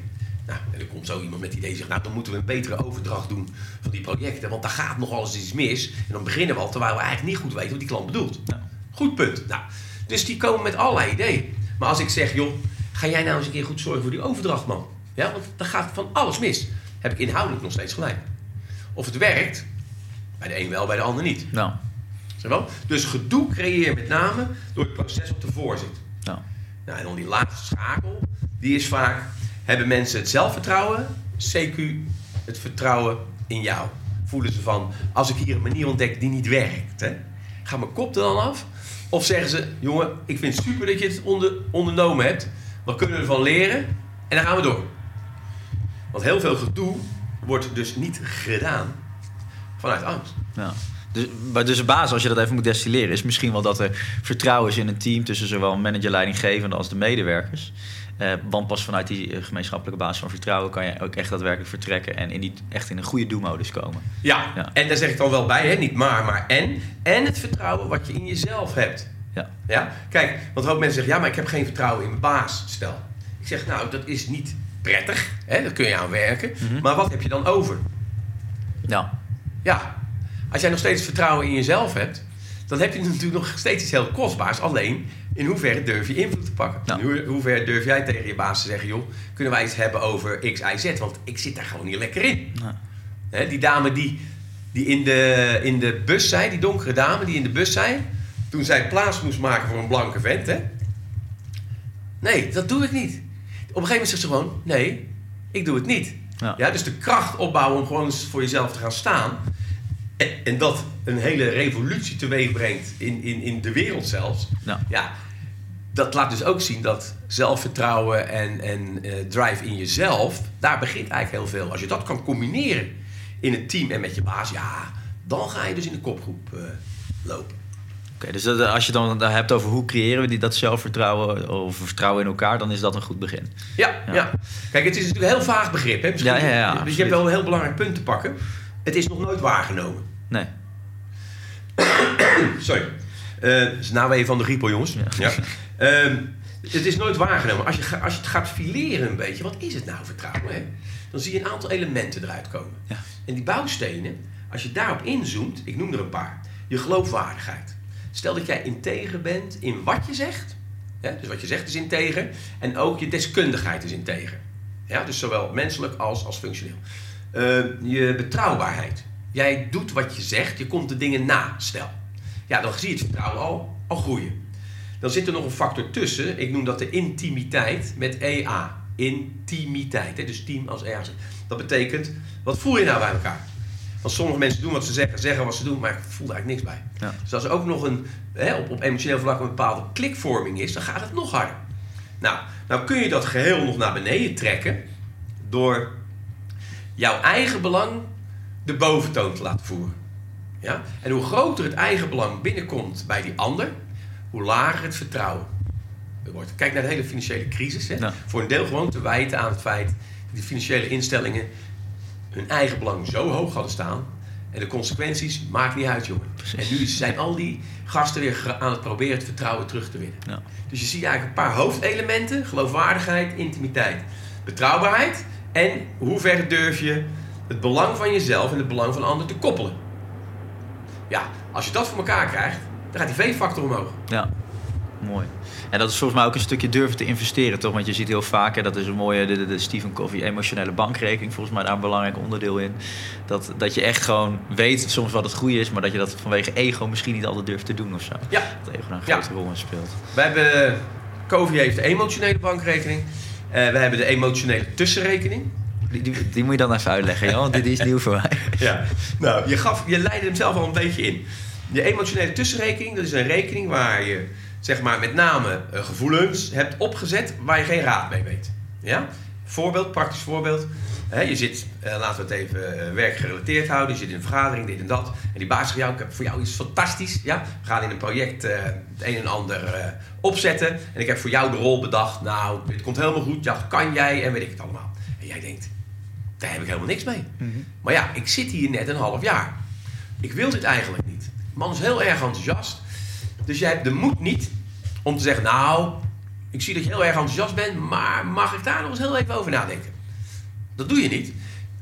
Nou, en dan komt zo iemand met ideeën en zegt, nou dan moeten we een betere overdracht doen van die projecten, want daar gaat nogal eens iets mis. En dan beginnen we al terwijl we eigenlijk niet goed weten wat die klant bedoelt. Ja. Goed punt. Nou, dus die komen met allerlei ideeën. Maar als ik zeg, joh, ga jij nou eens een keer goed zorgen voor die overdracht, man. Ja, want dan gaat van alles mis. Heb ik inhoudelijk nog steeds gelijk. Of het werkt, bij de een wel, bij de ander niet. Nou, Zeg wel? Dus gedoe creëer met name door het proces wat ervoor zit. Nou. En dan die laatste schakel, die is vaak... Hebben mensen het zelfvertrouwen, CQ het vertrouwen in jou? Voelen ze van, als ik hier een manier ontdek die niet werkt, ga mijn kop er dan af? Of zeggen ze, jongen, ik vind het super dat je het onder, ondernomen hebt. Wat kunnen we ervan leren? En dan gaan we door. Want heel veel gedoe wordt dus niet gedaan vanuit angst. Ja. Dus, maar dus de basis, als je dat even moet destilleren, is misschien wel dat er vertrouwen is in een team tussen zowel manager, leidinggevende als de medewerkers. Eh, want pas vanuit die eh, gemeenschappelijke basis van vertrouwen kan je ook echt daadwerkelijk vertrekken en in die, echt in een goede do-modus komen. Ja, Ja. en daar zeg ik dan wel bij, hè? niet maar, maar en. En het vertrouwen wat je in jezelf hebt. Ja, Ja? Kijk, want hoop mensen zeggen, ja, maar ik heb geen vertrouwen in mijn baas, stel. Ik zeg, nou, dat is niet prettig. Hè? Daar kun je aan werken. Mhm. Maar wat heb je dan over? Ja. Ja, als jij nog steeds vertrouwen in jezelf hebt, dan heb je natuurlijk nog steeds iets heel kostbaars. Alleen, in hoeverre durf je invloed te pakken? Ja. In hoe- hoeverre durf jij tegen je baas te zeggen, joh, kunnen wij iets hebben over X, Y, Z? Want ik zit daar gewoon niet lekker in. Ja. Die dame die, die in, de, in de bus zei, die donkere dame die in de bus zei, toen zij plaats moest maken voor een blanke vent, hè? Nee, dat doe ik niet. Op een gegeven moment zegt ze gewoon, nee, ik doe het niet. Ja. Ja, dus de kracht opbouwen om gewoon eens voor jezelf te gaan staan. En, en dat een hele revolutie teweeg brengt in, in, in de wereld zelfs. Ja. Ja, dat laat dus ook zien dat zelfvertrouwen en, en eh, drive in jezelf, daar begint eigenlijk heel veel. Als je dat kan combineren in het team en met je baas, ja, dan ga je dus in de kopgroep eh, lopen. Oké, dus dat, als je dan hebt over hoe creëren we die, dat zelfvertrouwen of vertrouwen in elkaar, dan is dat een goed begin. Ja, Ja. ja. Kijk, het is natuurlijk een heel vaag begrip. Hè? Misschien, Ja, ja, ja, dus je hebt wel een heel belangrijk punt te pakken. Het is nog nooit waargenomen. Nee. Sorry. Het is naweeën van de griepel, jongens. Ja. Ehm, het is nooit waargenomen. Als je, als je het gaat fileren een beetje, wat is het nou vertrouwen? Hè? Dan zie je een aantal elementen eruit komen. Ja. En die bouwstenen, als je daarop inzoomt, ik noem er een paar. Je geloofwaardigheid. Stel dat jij integer bent in wat je zegt. Ja, dus wat je zegt is integer. En ook je deskundigheid is integer. Ja, dus zowel menselijk als, als functioneel. Eh, je betrouwbaarheid. Jij doet wat je zegt, je komt de dingen na, stel. Ja, dan zie je het vertrouwen al, al groeien. Dan zit er nog een factor tussen. Ik noem dat de intimiteit met EA. Intimiteit. Hè? Dus team als EA. Dat betekent, wat voel je nou bij elkaar? Want sommige mensen doen wat ze zeggen, zeggen wat ze doen, maar ik voel er eigenlijk niks bij. Ja. Dus als er ook nog een, hè, op, op emotioneel vlak een bepaalde klikvorming is, dan gaat het nog harder. Nou, nou kun je dat geheel nog naar beneden trekken door jouw eigen belang de boventoon te laten voeren. Ja? En hoe groter het eigen belang binnenkomt bij die ander, hoe lager het vertrouwen wordt. Kijk naar de hele financiële crisis. Hè? Ja. Voor een deel gewoon te wijten aan het feit dat die financiële instellingen hun eigen belang zo hoog hadden staan. En de consequenties maakt niet uit, jongen. Precies. En nu zijn al die gasten weer aan het proberen het vertrouwen terug te winnen. Ja. Dus je ziet eigenlijk een paar hoofdelementen: geloofwaardigheid, intimiteit, betrouwbaarheid. En hoe ver durf je het belang van jezelf en het belang van de ander te koppelen. Ja, als je dat voor elkaar krijgt, dan gaat die V-factor omhoog. Ja, mooi. En dat is volgens mij ook een stukje durven te investeren, toch? Want je ziet heel vaak, hè, dat is een mooie, de, Stephen Covey emotionele bankrekening, volgens mij daar een belangrijk onderdeel in. Dat, dat je echt gewoon weet soms wat het goede is, maar dat je dat vanwege ego misschien niet altijd durft te doen of zo. Ja, Dat ego daar een Ja. grote rol in speelt. we hebben, Covey heeft de emotionele bankrekening. Eh, we hebben de emotionele tussenrekening. Die, moet je dan even uitleggen, ja? want dit is nieuw voor mij. Ja, nou, je, gaf, je leidde hem zelf al een beetje in. Je emotionele tussenrekening, dat is een rekening waar je zeg maar met name eh, gevoelens hebt opgezet waar je geen raad mee weet. Ja? Voorbeeld, praktisch voorbeeld. Je zit, eh, laten we het even eh, werkgerelateerd houden. Je zit in een vergadering, dit en dat. En die baas zegt, jou, ik heb voor jou iets fantastisch. Ja? We gaan in een project het een en ander opzetten. En ik heb voor jou de rol bedacht. Nou, dit komt helemaal goed. Ja, kan jij en weet ik het allemaal. En jij denkt, daar heb ik helemaal niks mee. Maar ja, ik zit hier net een half jaar. Ik wil dit eigenlijk niet. De man is heel erg enthousiast. Dus jij hebt de moed niet om te zeggen... Nou, ik zie dat je heel erg enthousiast bent... maar mag ik daar nog eens heel even over nadenken? Dat doe je niet.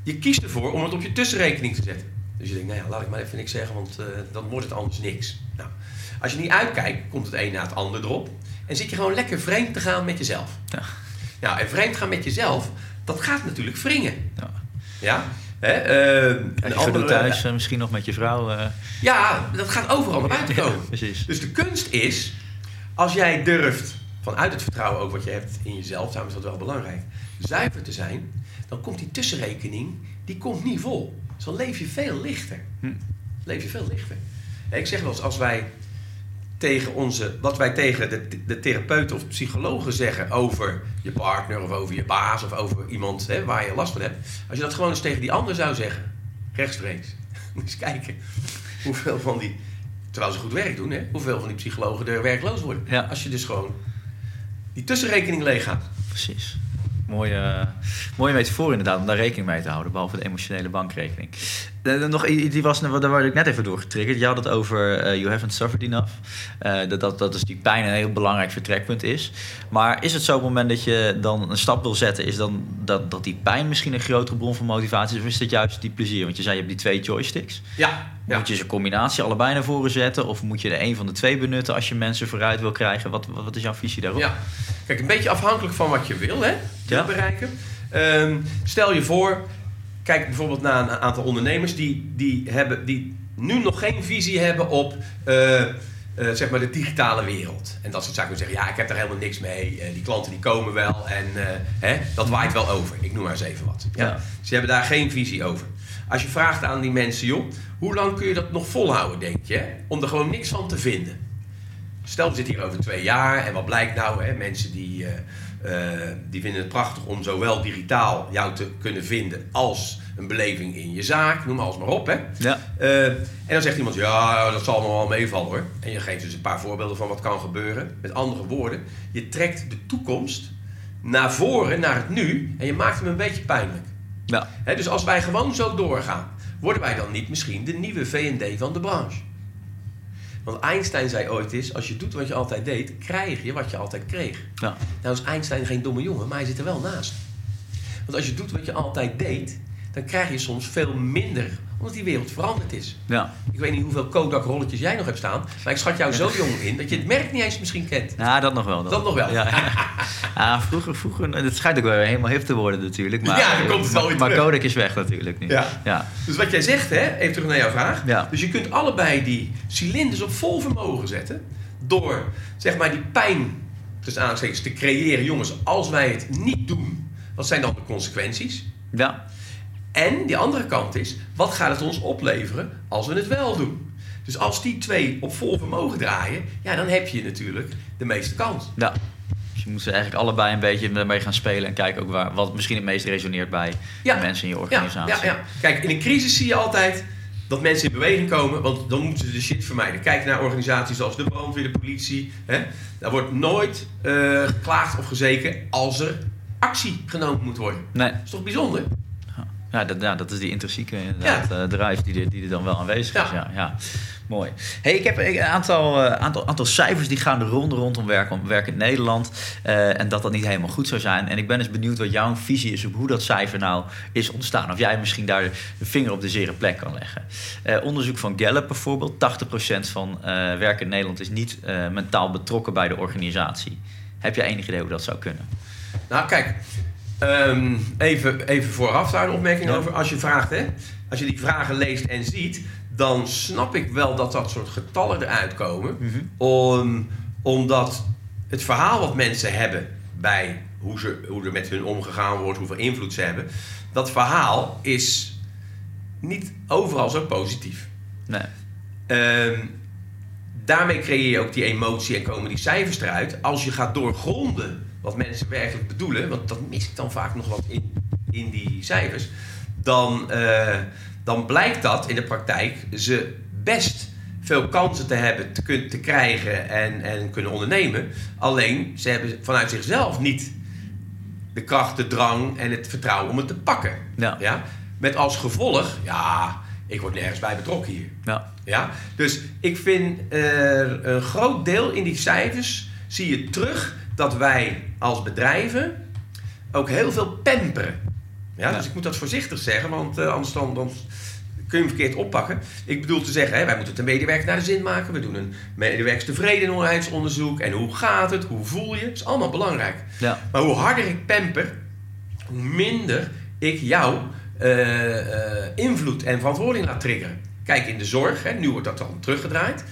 Je kiest ervoor om het op je tussenrekening te zetten. Dus je denkt, nou ja, laat ik maar even niks zeggen... want eh, dan wordt het anders niks. Nou, als je niet uitkijkt, komt het een na het ander erop... en zit je gewoon lekker vreemd te gaan met jezelf. Ja. Nou, en vreemd gaan met jezelf... dat gaat natuurlijk wringen. Ja. Ja? Hè? En een andere- thuis, eh, misschien nog met je vrouw. eh, Ja, dat gaat overal naar buiten komen. precies. Dus de kunst is, als jij durft, vanuit het vertrouwen ook wat je hebt in jezelf, daarom is dat wel belangrijk, zuiver te zijn, dan komt die tussenrekening, die komt niet vol. Dus dan leef je veel lichter. Hm. Leef je veel lichter. Ik zeg wel eens, als wij tegen onze, wat wij tegen de, de therapeuten of psychologen zeggen over je partner of over je baas of over iemand hè, waar je last van hebt. Als je dat gewoon eens tegen die ander zou zeggen, rechtstreeks. Eens kijken hoeveel van die, terwijl ze goed werk doen, hè, hoeveel van die psychologen er werkloos worden. Ja. Als je dus gewoon die tussenrekening leeg gaat. Precies. Mooie, Mooie metafoor inderdaad, om daar rekening mee te houden, behalve de emotionele bankrekening. Eh, nog, i- die was, daar word ik net even door getriggerd. Je had het over eh, you haven't suffered enough. Eh, dat, dat, dat is die pijn een heel belangrijk vertrekpunt is. Maar is het zo op het moment dat je dan een stap wil zetten, is dan dat, dat die pijn misschien een grotere bron van motivatie is? Of is het juist die plezier? Want je zei je hebt die twee joysticks. Ja, ja. Moet je ze een combinatie allebei naar voren zetten? Of moet je er een van de twee benutten als je mensen vooruit wil krijgen? Wat, wat, wat is jouw visie daarop? Ja. Kijk, een beetje afhankelijk van wat je wil hè, Ja. bereiken. Ehm, stel je voor, kijk bijvoorbeeld naar een aantal ondernemers die, die, hebben, die nu nog geen visie hebben op eh, eh, zeg maar de digitale wereld. En dat soort zaken. zeggen, ja, ik heb daar helemaal niks mee. Eh, die klanten die komen wel en hè, dat waait wel over. Ik noem maar eens even wat. Ja? Ja. Ze hebben daar geen visie over. Als je vraagt aan die mensen, joh, hoe lang kun je dat nog volhouden, denk je? hè? Om er gewoon niks van te vinden. Stel, we zitten hier over twee jaar en wat blijkt nou? Hè? Mensen die, die vinden het prachtig om zowel digitaal jou te kunnen vinden als een beleving in je zaak. Noem alles maar op. Hè? Ja. Eh, en dan zegt iemand, ja, dat zal nog wel meevallen hoor. En je geeft dus een paar voorbeelden van wat kan gebeuren. Met andere woorden, je trekt de toekomst naar voren, naar het nu. En je maakt hem een beetje pijnlijk. Ja. Hè, dus als wij gewoon zo doorgaan, worden wij dan niet misschien de nieuwe V&D van de branche? Want Einstein zei ooit eens, als je doet wat je altijd deed, krijg je wat je altijd kreeg. Ja. Nou is Einstein geen domme jongen, maar hij zit er wel naast. Want als je doet wat je altijd deed, dan krijg je soms veel minder, omdat die wereld veranderd is. ja. Ik weet niet hoeveel Kodak-rolletjes jij nog hebt staan, maar ik schat jou zo jong in dat je het merk niet eens misschien kent. Nou, dat nog wel. Dat nog wel. Ja, ja. Ah, vroeger, vroeger, het schijnt ook wel helemaal hip te worden natuurlijk. Maar, Ja, dan komt het wel maar, weer maar terug. Kodak is weg natuurlijk nu. Ja. ja. Dus wat jij zegt, hè, even terug naar jouw vraag. Ja. Dus je kunt allebei die cilinders op vol vermogen zetten. Door zeg maar die pijn tussen aanstekens te creëren. Jongens, als wij het niet doen, wat zijn dan de consequenties? Ja. En die andere kant is, wat gaat het ons opleveren als we het wel doen? Dus als die twee op vol vermogen draaien, ja, dan heb je natuurlijk de meeste kans. ja. Dus je moet ze eigenlijk allebei een beetje mee gaan spelen en kijken ook waar, wat misschien het meest resoneert bij Ja. de mensen in je Ja, organisatie. ja, ja. Kijk, in een crisis zie je altijd dat mensen in beweging komen, want dan moeten ze de shit vermijden. Kijk naar organisaties zoals de brandweer, de politie. Hè? Daar wordt nooit eh, geklaagd of gezeken als er actie genomen moet worden. Nee, Dat is toch bijzonder? Ja, dat, ja, dat is die intrinsieke inderdaad, eh, drive die er, die er dan wel aanwezig is. Ja. Ja. Mooi. Hey, ik heb een aantal, eh, aantal, aantal cijfers die gaan de ronde rondom werk, om werk in Nederland. eh, en dat dat niet helemaal goed zou zijn. En ik ben eens benieuwd wat jouw visie is op hoe dat cijfer nou is ontstaan. Of jij misschien daar de vinger op de zere plek kan leggen. Eh, onderzoek van Gallup bijvoorbeeld. 80% van eh werk in Nederland is niet eh, mentaal betrokken bij de organisatie. Heb jij enig idee hoe dat zou kunnen? Nou, kijk, ehm, even, even vooraf daar een opmerking Ja. over. Als je vraagt, hè, als je die vragen leest en ziet, dan snap ik wel dat dat soort getallen eruit komen. Om, omdat het verhaal wat mensen hebben bij hoe, ze, hoe er met hun omgegaan wordt, hoeveel invloed ze hebben, dat verhaal is niet overal zo positief. Nee. Ehm, daarmee creëer je ook die emotie en komen die cijfers eruit. Als je gaat doorgronden wat mensen werkelijk bedoelen, want dat mis ik dan vaak nog wat in, in die cijfers, dan, eh, dan blijkt dat in de praktijk ze best veel kansen te hebben, te, te krijgen en, en kunnen ondernemen. Alleen ze hebben vanuit zichzelf niet de kracht, de drang en het vertrouwen om het te pakken. Ja. Ja? Met als gevolg, ja, ik word nergens bij betrokken hier. Ja. Ja? Dus ik vind er een groot deel in die cijfers zie je terug dat wij als bedrijven ook heel veel pamperen. Ja, Ja. Dus ik moet dat voorzichtig zeggen, want eh, anders dan, dan kun je hem verkeerd oppakken. Ik bedoel te zeggen, hè, wij moeten de medewerker naar de zin maken. We doen een medewerkerstevredenheidsonderzoek. En hoe gaat het? Hoe voel je? Dat is allemaal belangrijk. Ja. Maar hoe harder ik pamper, hoe minder ik jou eh, eh, invloed en verantwoording laat triggeren. Kijk, in de zorg, hè, nu wordt dat dan teruggedraaid.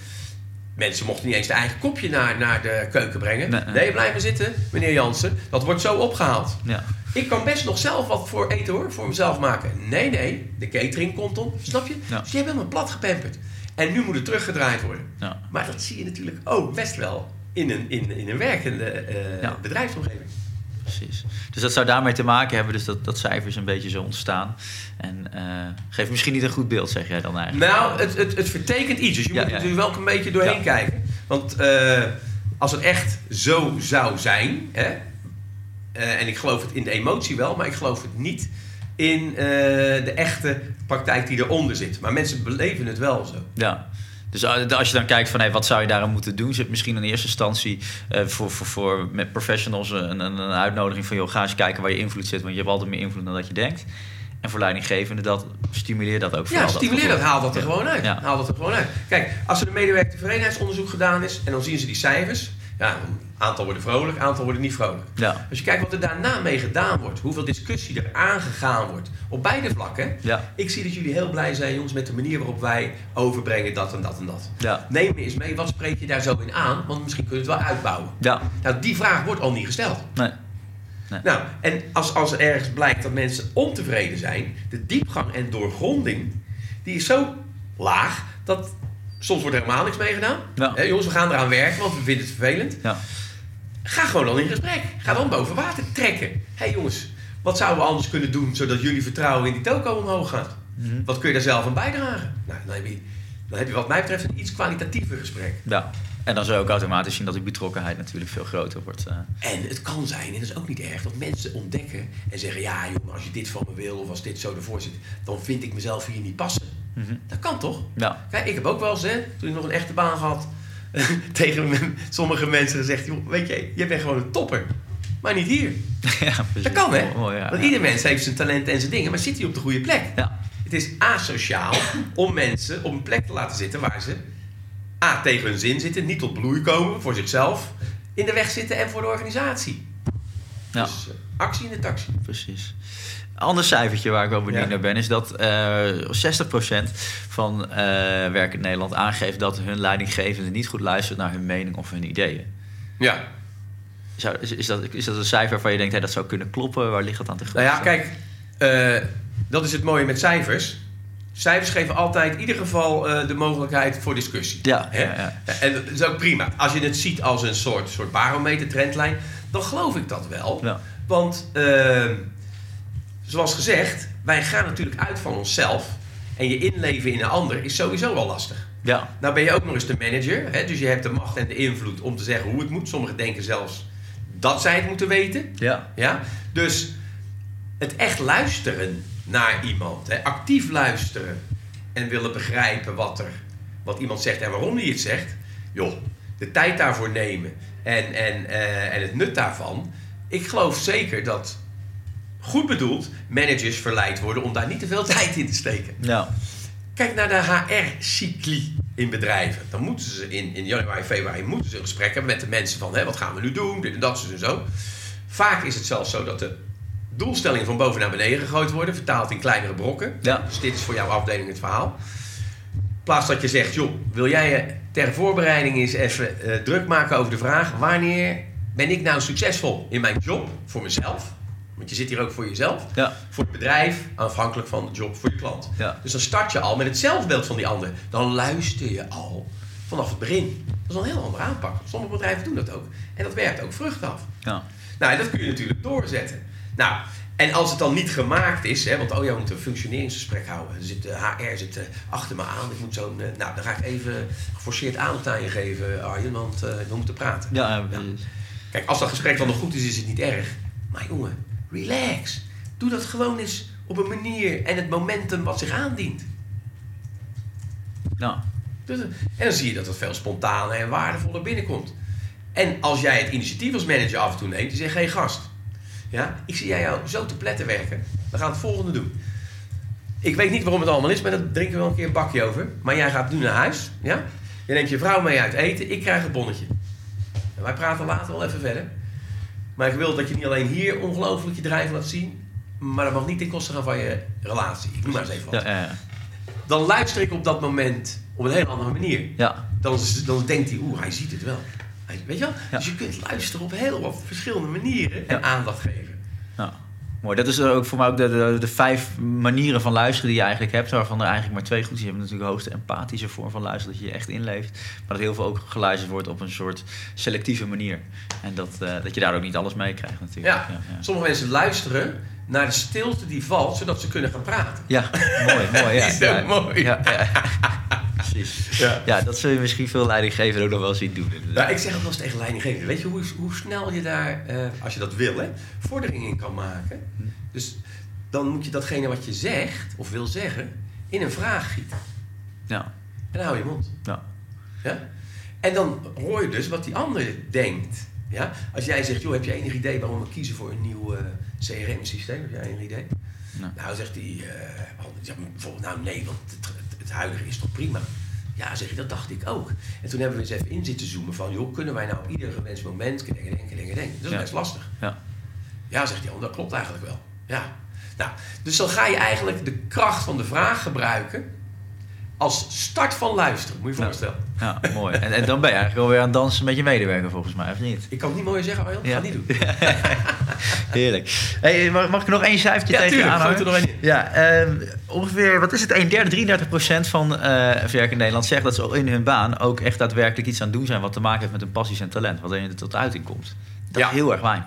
Mensen mochten niet eens de eigen kopje naar, naar de keuken brengen. Nee, Nee, nee. blijf maar zitten, meneer Jansen. Dat wordt zo opgehaald. Ja. Ik kan best nog zelf wat voor eten hoor, voor mezelf maken. Nee, nee, de catering komt dan, snap je? Ja. Dus je hebt helemaal plat gepamperd. En nu moet het teruggedraaid worden. Ja. Maar dat zie je natuurlijk ook best wel in een, in, in een werkende Ja. bedrijfsomgeving. Precies. Dus dat zou daarmee te maken hebben, dus dat, dat cijfers een beetje zo ontstaan. En eh geeft misschien niet een goed beeld, zeg jij dan eigenlijk. Nou, het, het, het vertekent iets. Dus je Ja, moet er natuurlijk wel een beetje doorheen kijken. Want eh, als het echt zo zou zijn, hè, eh, en ik geloof het in de emotie wel, maar ik geloof het niet in de echte praktijk die eronder zit. Maar mensen beleven het wel zo. Ja. Dus eh, als je dan kijkt van hey, wat zou je daaraan moeten doen, zit misschien in eerste instantie eh, voor, voor, voor met professionals een, een, een uitnodiging van joh, ga eens kijken waar je invloed zit, want je hebt altijd meer invloed dan dat je denkt. En voor leidinggevenden, dat stimuleer dat ook Ja, stimuleer dat, haal dat er Ja. gewoon uit. Ja. Haal dat er gewoon uit. Kijk, als er een medewerker tevredenheidsonderzoek gedaan is en dan zien ze die cijfers, ja, aantal worden vrolijk, aantal worden niet vrolijk. Ja. Als je kijkt wat er daarna mee gedaan wordt, hoeveel discussie er aangegaan wordt, op beide vlakken. Ja. Ik zie dat jullie heel blij zijn, jongens, met de manier waarop wij overbrengen dat en dat en dat. Ja. Neem eens mee, wat spreek je daar zo in aan? Want misschien kun je het wel uitbouwen. Ja. Nou, die vraag wordt al niet gesteld. Nee. Nou, en als, als er ergens blijkt dat mensen ontevreden zijn, de diepgang en doorgronding, die is zo laag dat soms wordt er helemaal niks mee gedaan. Ja. Jongens, we gaan eraan werken, want we vinden het vervelend. Ja. Ga gewoon dan in gesprek. Ga dan boven water trekken. Hé hey jongens, wat zouden we anders kunnen doen zodat jullie vertrouwen in die toko omhoog gaat? Mhm. Wat kun je daar zelf aan bijdragen? Nou, dan heb je, dan heb je wat mij betreft een iets kwalitatiever gesprek. ja. En dan zul je ook automatisch zien dat die betrokkenheid natuurlijk veel groter wordt. eh. En het kan zijn, en dat is ook niet erg, dat mensen ontdekken en zeggen: Ja, jongen, als je dit van me wil of als dit zo ervoor zit, dan vind ik mezelf hier niet passen. Mhm. Dat kan toch? Ja. Kijk, ik heb ook wel eens, hè, toen ik nog een echte baan had, tegen sommige mensen gezegd: Joh, weet je, jij bent gewoon een topper, maar niet hier. ja. Dat kan, hè? Mooi, ja, Want ieder mens heeft zijn talenten en zijn dingen, maar zit hij op de goede plek? Ja. Het is asociaal om mensen op een plek te laten zitten waar ze A, tegen hun zin zitten, niet tot bloei komen voor zichzelf, in de weg zitten en voor de organisatie. Ja. Dus eh, actie in de taxi. Precies. Ander cijfertje waar ik wel benieuwd Ja. naar ben, is dat eh 60% van eh werk in Nederland aangeeft dat hun leidinggevende niet goed luistert naar hun mening of hun ideeën. Ja. Zou, is, is, dat, is dat een cijfer waarvan je denkt, hey, dat zou kunnen kloppen? Waar ligt dat aan te Nou ja, kijk, eh, dat is het mooie met cijfers. Cijfers geven altijd in ieder geval eh, de mogelijkheid voor discussie. Ja, Hè? ja, ja. En dat is ook prima. Als je het ziet als een soort, soort barometer, trendlijn, dan geloof ik dat wel. Ja. Want, eh, zoals gezegd, wij gaan natuurlijk uit van onszelf. En je inleven in een ander is sowieso al lastig. Ja, Nou ben je ook nog eens de manager. Hè? Dus je hebt de macht en de invloed om te zeggen hoe het moet. Sommigen denken zelfs dat zij het moeten weten. ja, Ja? Dus het echt luisteren naar iemand, hè? actief luisteren en willen begrijpen wat, er, wat iemand zegt en waarom hij het zegt, joh, de tijd daarvoor nemen en, en, eh, en het nut daarvan. Ik geloof zeker dat, goed bedoeld, managers verleid worden om daar niet te veel tijd in te steken. ja. Kijk naar de HR-cycli in bedrijven. Dan moeten ze in, in januari, februari moeten ze een gesprek hebben met de mensen van hè, wat gaan we nu doen, dit en dat en zo. Vaak is het zelfs zo dat de doelstellingen van boven naar beneden gegooid worden, vertaald in kleinere brokken. Ja. Dus dit is voor jouw afdeling het verhaal. In plaats dat je zegt, joh, wil jij je ter voorbereiding eens even eh, druk maken over de vraag, wanneer ben ik nou succesvol in mijn job, voor mezelf? Want je zit hier ook voor jezelf Ja. voor het bedrijf, afhankelijk van de job voor je klant. Ja. Dus dan start je al met het zelfbeeld van die ander. Dan luister je al vanaf het begin. Dat is een heel andere aanpak. Sommige bedrijven doen dat ook. En dat werkt ook vrucht af. ja. Nou, en dat kun je natuurlijk doorzetten. Nou, en als het dan niet gemaakt is, hè, want oh ja, we moeten een functioneringsgesprek houden. Er zit, de HR zit eh, achter me aan. Ik moet zo'n, eh, nou, dan ga ik even geforceerd aandacht aan je geven, Arjen, want eh, we moeten praten. Ja, precies. Kijk, als dat gesprek dan nog goed is, is het niet erg. Maar jongen, relax. Doe dat gewoon eens op een manier en het momentum wat zich aandient. ja. Dus, en dan zie je dat het veel spontaner en waardevoller binnenkomt. En als jij het initiatief als manager af en toe neemt, die zegt: hey gast, ja, ik zie jij jou zo te pletten werken. We gaan het volgende doen. Ik weet niet waarom het allemaal is, maar daar drinken we wel een keer een bakje over. Maar jij gaat nu naar huis, ja? Je neemt je vrouw mee uit eten, ik krijg een bonnetje. En wij praten later wel even verder. Maar ik wil dat je niet alleen hier ongelooflijk je drijf laat zien, maar dat mag niet ten koste gaan van je relatie. Ik noem maar eens even wat. Ja, ja. Dan luister ik op dat moment op een hele andere manier ja. dan, dan denkt hij, oeh, hij ziet het wel. Hij- Weet je wel? Dus je kunt luisteren op heel wat verschillende manieren en aandacht geven. Ja. Mooi. Dat is ook voor mij ook de, de, de vijf manieren van luisteren die je eigenlijk hebt, waarvan er eigenlijk maar twee goed zijn. Je hebt natuurlijk de hoogste empathische vorm van luisteren, dat je je echt inleeft. Maar dat heel veel ook geluisterd wordt op een soort selectieve manier. En dat, eh, dat je daar ook niet alles mee krijgt natuurlijk. Ja. ja, ja. Sommige mensen luisteren naar de stilte die valt, zodat ze kunnen gaan praten. Ja, mooi, mooi. Ja, Is dat ja. mooi? Ja, ja. precies. Ja. Ja, dat zul je misschien veel leidinggevenden ook nog wel zien doen. inderdaad. Nou, ik zeg ook wel eens tegen leidinggevenden. Weet je hoe, hoe snel je daar, eh, als je dat wil, hè, vorderingen in kan maken? Dus dan moet je datgene wat je zegt, of wil zeggen, in een vraag gieten. Ja, En dan hou je mond. ja. Ja? En dan hoor je dus wat die ander denkt. Ja? Als jij zegt, joh, heb je enig idee waarom we kiezen voor een nieuw CRM-systeem? Heb jij enig idee? Nee. Nou, zegt hij, eh, ja, bijvoorbeeld, nou nee, want het, huidige is toch prima? Ja, zeg je, dat dacht ik ook. En toen hebben we eens even in zitten zoomen van, joh, kunnen wij nou op ieder gewenst moment denken, denken, denken, denken? Dat is Ja. best lastig. Ja. Ja, zegt hij, dat klopt eigenlijk wel. Ja. Nou, dus dan ga je eigenlijk de kracht van de vraag gebruiken als start van luisteren, moet je je Ja. voorstellen. ja mooi. En, en dan ben je eigenlijk wel weer aan het dansen met je medewerker volgens mij, of niet? Ik kan het niet mooier zeggen, Arjan. Ja. ga niet doen. Heerlijk. Hey, mag, mag ik nog één cijfertje Ja, tegen er nog één. Ja, ehm, ongeveer, wat is het, 1 derde, 33 procent van eh werk in Nederland zegt dat ze in hun baan ook echt daadwerkelijk iets aan het doen zijn wat te maken heeft met hun passies en talent, wat er tot uiting komt. Dat Ja. is heel erg weinig.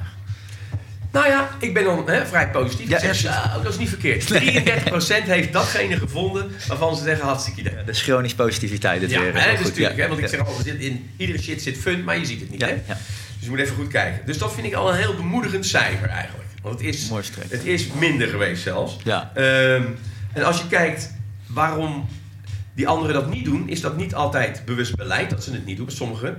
Nou ja, ik ben dan hè, vrij positief. Ja, dat is niet verkeerd. 33% heeft datgene gevonden waarvan ze zeggen hartstikke idee. De chronisch positiviteit, dit Ja, weer. hè, Heel dus natuurlijk, ja. hè, want ik zeg altijd, zit in iedere shit zit fun, maar je ziet het niet. Ja, hè? ja. Dus je moet even goed kijken. Dus dat vind ik al een heel bemoedigend cijfer eigenlijk. Want het is, het is minder geweest zelfs. Ja. Ehm, en als je kijkt waarom die anderen dat niet doen, is dat niet altijd bewust beleid dat ze het niet doen. Sommigen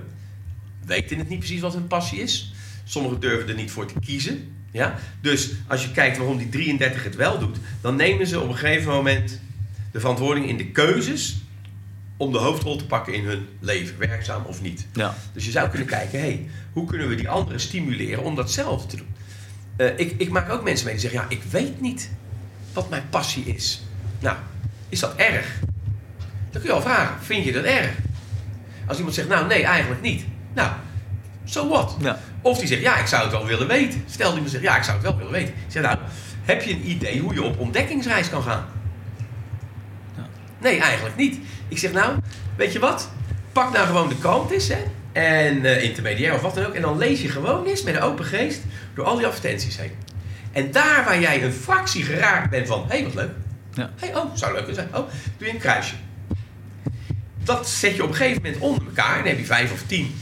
weten het niet precies wat hun passie is. Sommigen durven er niet voor te kiezen. Ja? Dus als je kijkt waarom die 33 het wel doet, dan nemen ze op een gegeven moment de verantwoording in de keuzes om de hoofdrol te pakken in hun leven, werkzaam of niet. Ja. Dus je zou kunnen kijken, hey, hoe kunnen we die anderen stimuleren om datzelfde te doen? Eh, ik, ik maak ook mensen mee die zeggen, ja, ik weet niet wat mijn passie is. Nou, is dat erg? Dan kun je al vragen, vind je dat erg? Als iemand zegt, nou nee, eigenlijk niet. Nou, so what? Ja. Of die zegt, ja, ik zou het wel willen weten. Stel die iemand zegt, ja, ik zou het wel willen weten. Ik zeg, nou, heb je een idee hoe je op ontdekkingsreis kan gaan? Nee, eigenlijk niet. Ik zeg, nou, weet je wat? Pak nou gewoon de eens, hè. En eh, intermediair of wat dan ook. En dan lees je gewoon eens met een open geest door al die advertenties heen. En daar waar jij een fractie geraakt bent van, hé, hey, wat leuk. Ja. Hé, oh, zou leuk zijn. Oh, doe je een kruisje. Dat zet je op een gegeven moment onder elkaar. En dan heb je vijf of tien.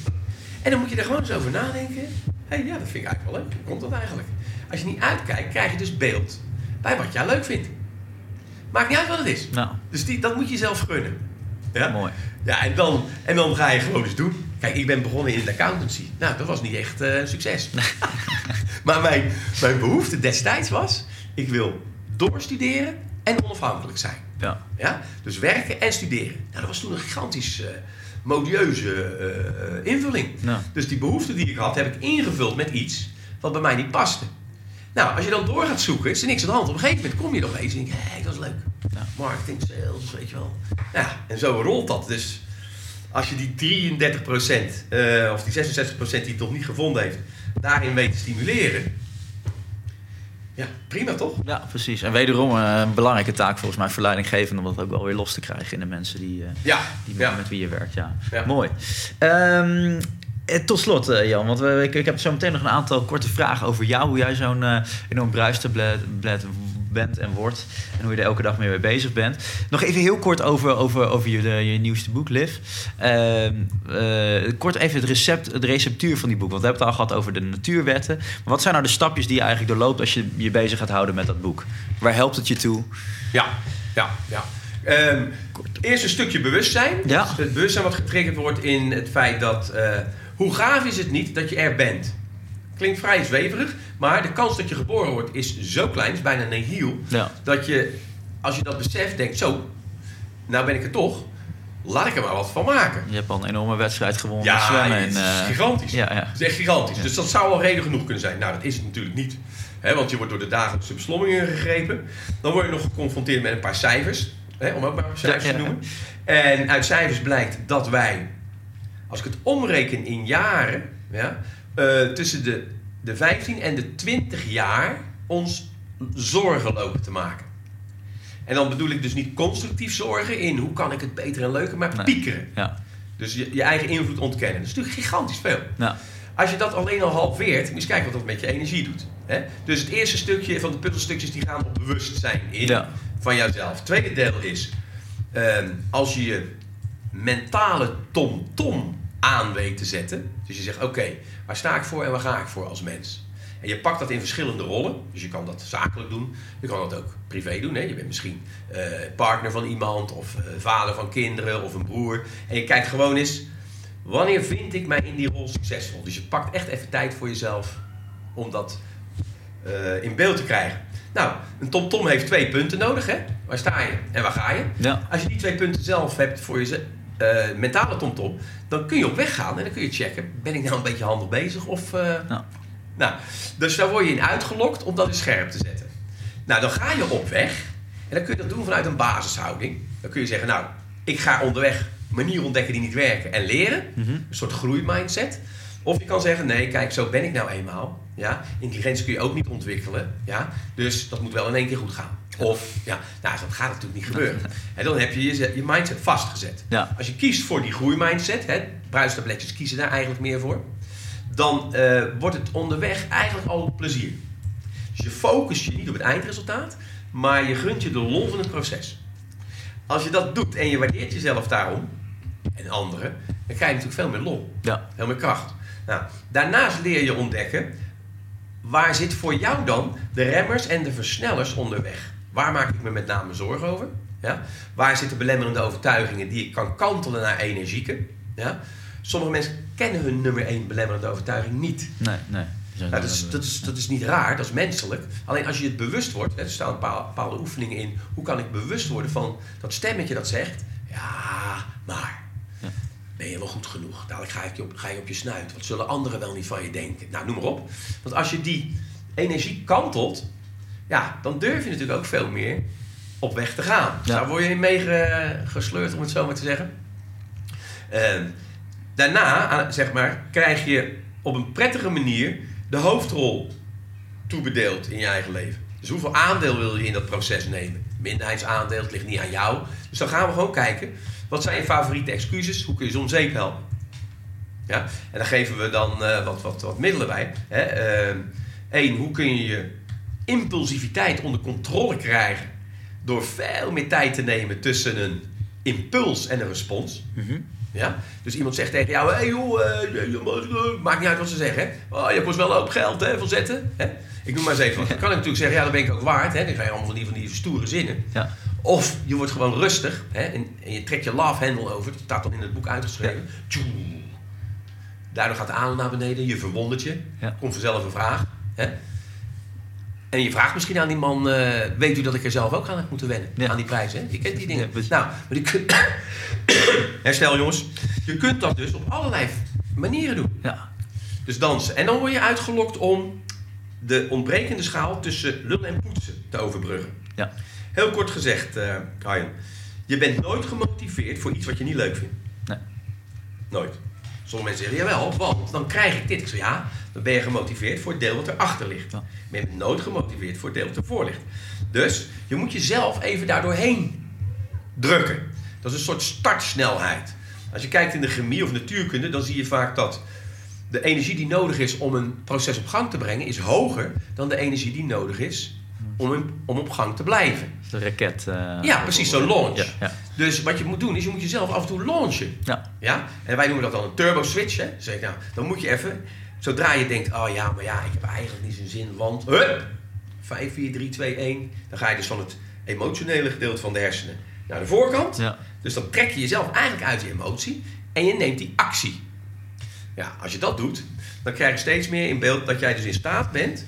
En dan moet je er gewoon eens over nadenken. Hé, hey, ja, dat vind ik eigenlijk wel leuk. Hoe komt dat eigenlijk? Als je niet uitkijkt, krijg je dus beeld bij wat jij leuk vindt. Maakt niet uit wat het is. Nou, Dus die, dat moet je zelf gunnen. Ja? mooi. Ja, en dan, en dan ga je gewoon eens doen. Kijk, ik ben begonnen in de accountancy. Nou, dat was niet echt eh, een succes. maar mijn, mijn behoefte destijds was... ik wil doorstuderen en onafhankelijk zijn. Ja. Ja? Dus werken en studeren. Nou, dat was toen een gigantisch eh, modieuze eh, invulling. Ja. Dus die behoefte die ik had, heb ik ingevuld met iets wat bij mij niet paste. Nou, als je dan door gaat zoeken, is er niks aan de hand. Op een gegeven moment kom je nog eens en denk je, hé, dat is leuk. Ja. Marketing, sales, weet je wel. Ja, en zo rolt dat. Dus als je die 33% eh, of die 66% die het nog niet gevonden heeft, daarin weet te stimuleren. Ja, prima toch? Ja, precies. En wederom eh, een belangrijke taak volgens mij voor leidinggevenden om dat ook wel weer los te krijgen in de mensen die, eh, Ja, die ja. met wie je werkt. Ja. Ja. Mooi. Eh, tot slot, Jan, want ik, ik heb zo meteen nog een aantal korte vragen over jou. Hoe jij zo'n enorm bruistablet blad bent en wordt. En hoe je er elke dag mee, mee bezig bent. Nog even heel kort over, over, over je, de, je nieuwste boek, Liv. Ehm, eh, kort even het recept, de receptuur van die boek. Want we hebben het al gehad over de natuurwetten. Maar wat zijn nou de stapjes die je eigenlijk doorloopt als je je bezig gaat houden met dat boek? Waar helpt het je toe? Ja, ja, ja. Ehm, eerst een stukje bewustzijn. Ja. Dus het bewustzijn wat getriggerd wordt in het feit dat... eh, hoe gaaf is het niet dat je er bent? Klinkt vrij zweverig, maar de kans dat je geboren wordt is zo klein, is bijna nihil... Ja. dat je, als je dat beseft, denkt... zo, nou ben ik er toch, laat ik er maar wat van maken. Je hebt al een enorme wedstrijd gewonnen Ja, zwemmen. het is en, eh, gigantisch. Ja, ja. Het is echt gigantisch. Dus dat zou al reden genoeg kunnen zijn. Nou, dat is het natuurlijk niet. Hè, want je wordt door de dagelijkse beslommeringen gegrepen. Dan word je nog geconfronteerd met een paar cijfers. Hè, om ook maar cijfers ja, te noemen. En uit cijfers blijkt dat wij, als ik het omreken in jaren... Ja, eh, tussen de, de 15 en de 20 jaar ons zorgen lopen te maken. En dan bedoel ik dus niet constructief zorgen in hoe kan ik het beter en leuker, maar Nee. piekeren. Ja. Dus je, je eigen invloed ontkennen. Dat is natuurlijk gigantisch veel. Ja. Als je dat alleen al halveert, moet je eens kijken wat dat met je energie doet. Hè? Dus het eerste stukje van de puzzelstukjes die gaan op bewustzijn in Ja. van jouzelf. Het tweede deel is, ehm, als je je mentale tom-tom aan weet te zetten. Dus je zegt, oké, waar sta ik voor en waar ga ik voor als mens? En je pakt dat in verschillende rollen. Dus je kan dat zakelijk doen. Je kan dat ook privé doen. Hè? Je bent misschien eh, partner van iemand of eh, vader van kinderen of een broer. En je kijkt gewoon eens, wanneer vind ik mij in die rol succesvol? Dus je pakt echt even tijd voor jezelf om dat eh, in beeld te krijgen. Nou, een tom-tom heeft twee punten nodig. Hè? Waar sta je en waar ga je? Ja. Als je die twee punten zelf hebt voor je eh, mentale tom-tom, dan kun je op weg gaan en dan kun je checken: ben ik nou een beetje handig bezig? Of, Ja. nou, dus daar word je in uitgelokt om dat in scherp te zetten. Nou, dan ga je op weg en dan kun je dat doen vanuit een basishouding. Dan kun je zeggen: Nou, ik ga onderweg manieren ontdekken die niet werken en leren. Een soort groeimindset. Of je kan zeggen: Nee, kijk, zo ben ik nou eenmaal. Ja? Intelligentie kun je ook niet ontwikkelen. Ja? Dus dat moet wel in één keer goed gaan. Of, ja, nou, dat gaat natuurlijk niet gebeuren. En dan heb je je, je mindset vastgezet. Als je kiest voor die groeimindset, hè, bruistabletjes kiezen daar eigenlijk meer voor, dan eh, wordt het onderweg eigenlijk al plezier. Dus je focust je niet op het eindresultaat, maar je gunt je de lol van het proces. Als je dat doet en je waardeert jezelf daarom, en anderen, dan krijg je natuurlijk veel meer lol. Ja. Veel meer kracht. Nou, daarnaast leer je ontdekken, waar zit voor jou dan de remmers en de versnellers onderweg? Waar maak ik me met name zorgen over? Ja? Waar zitten belemmerende overtuigingen die ik kan kantelen naar energieke? Ja? Sommige mensen kennen hun nummer één belemmerende overtuiging niet. Nee, nee. Nou, dat, is, dat, is, dat is niet raar, dat is menselijk. Alleen als je het bewust wordt, er staan een paar bepaalde oefeningen in. Hoe kan ik bewust worden van dat stemmetje dat zegt: Ja, maar ben je wel goed genoeg? Dadelijk ga, ik je op, ga je op je snuit. Wat zullen anderen wel niet van je denken? Nou, noem maar op. Want als je die energie kantelt, ja, dan durf je natuurlijk ook veel meer op weg te gaan. Dus Ja. Daar word je in meegesleurd, om het zo maar te zeggen. Ehm, daarna, zeg maar, krijg je op een prettige manier de hoofdrol toebedeeld in je eigen leven. Dus hoeveel aandeel wil je in dat proces nemen? Minderheidsaandeel, het ligt niet aan jou. Dus dan gaan we gewoon kijken, wat zijn je favoriete excuses? Hoe kun je ze om zeep helpen? Ja? En dan geven we dan eh, wat, wat, wat middelen bij. Hè? Ehm, Eén, hoe kun je je impulsiviteit onder controle krijgen door veel meer tijd te nemen tussen een impuls en een respons? Ja? Dus iemand zegt tegen jou, hey joh, je- je- maakt niet uit wat ze zeggen. Hè? Oh, je kost wel een hoop geld hè, voor zetten. Hè? Ik noem maar eens even wat. Dan kan ik natuurlijk zeggen, ja, dat ben ik ook waard. Hè? Dan krijg je allemaal van die, van die stoere zinnen. Ja. Of je wordt gewoon rustig hè? En, en je trekt je love handle over. Dat staat dan in het boek uitgeschreven. Daardoor gaat de adem naar beneden, je verwondert je. Ja. Komt vanzelf een vraag. Hè? En je vraagt misschien aan die man, eh, weet u dat ik er zelf ook aan heb moeten wennen? Ja. Aan die prijzen, hè? Je kent die dingen. Ja, nou, maar die kun... Herstel jongens. Je kunt dat dus op allerlei manieren doen. Ja. Dus dansen. En dan word je uitgelokt om de ontbrekende schaal tussen lullen en poetsen te overbruggen. Ja. Heel kort gezegd, Arjen. Je bent nooit gemotiveerd voor iets wat je niet leuk vindt. Nee. Nooit. Sommige mensen zeggen, jawel, want dan krijg ik dit. Ik zeg, ja, dan ben je gemotiveerd voor het deel wat erachter ligt. Ja. Maar je bent nooit gemotiveerd voor het deel wat ervoor ligt. Dus je moet jezelf even daardoor heen drukken. Dat is een soort startsnelheid. Als je kijkt in de chemie of natuurkunde, dan zie je vaak dat de energie die nodig is om een proces op gang te brengen, is hoger dan de energie die nodig is om, om op gang te blijven. De raket. eh, Ja, precies, zo'n launch. Ja, ja. Dus wat je moet doen, is je moet jezelf af en toe launchen. ja. Ja? En wij noemen dat dan een turbo switch. Hè? Dan zeg ik, nou, dan moet je even, zodra je denkt, oh ja, maar ja, ik heb eigenlijk niet zo'n zin, want hup, 5, 4, 3, 2, 1. Dan ga je dus van het emotionele gedeelte van de hersenen naar de voorkant. Ja. Dus dan trek je jezelf eigenlijk uit die emotie en je neemt die actie. Ja, als je dat doet, dan krijg je steeds meer in beeld dat jij dus in staat bent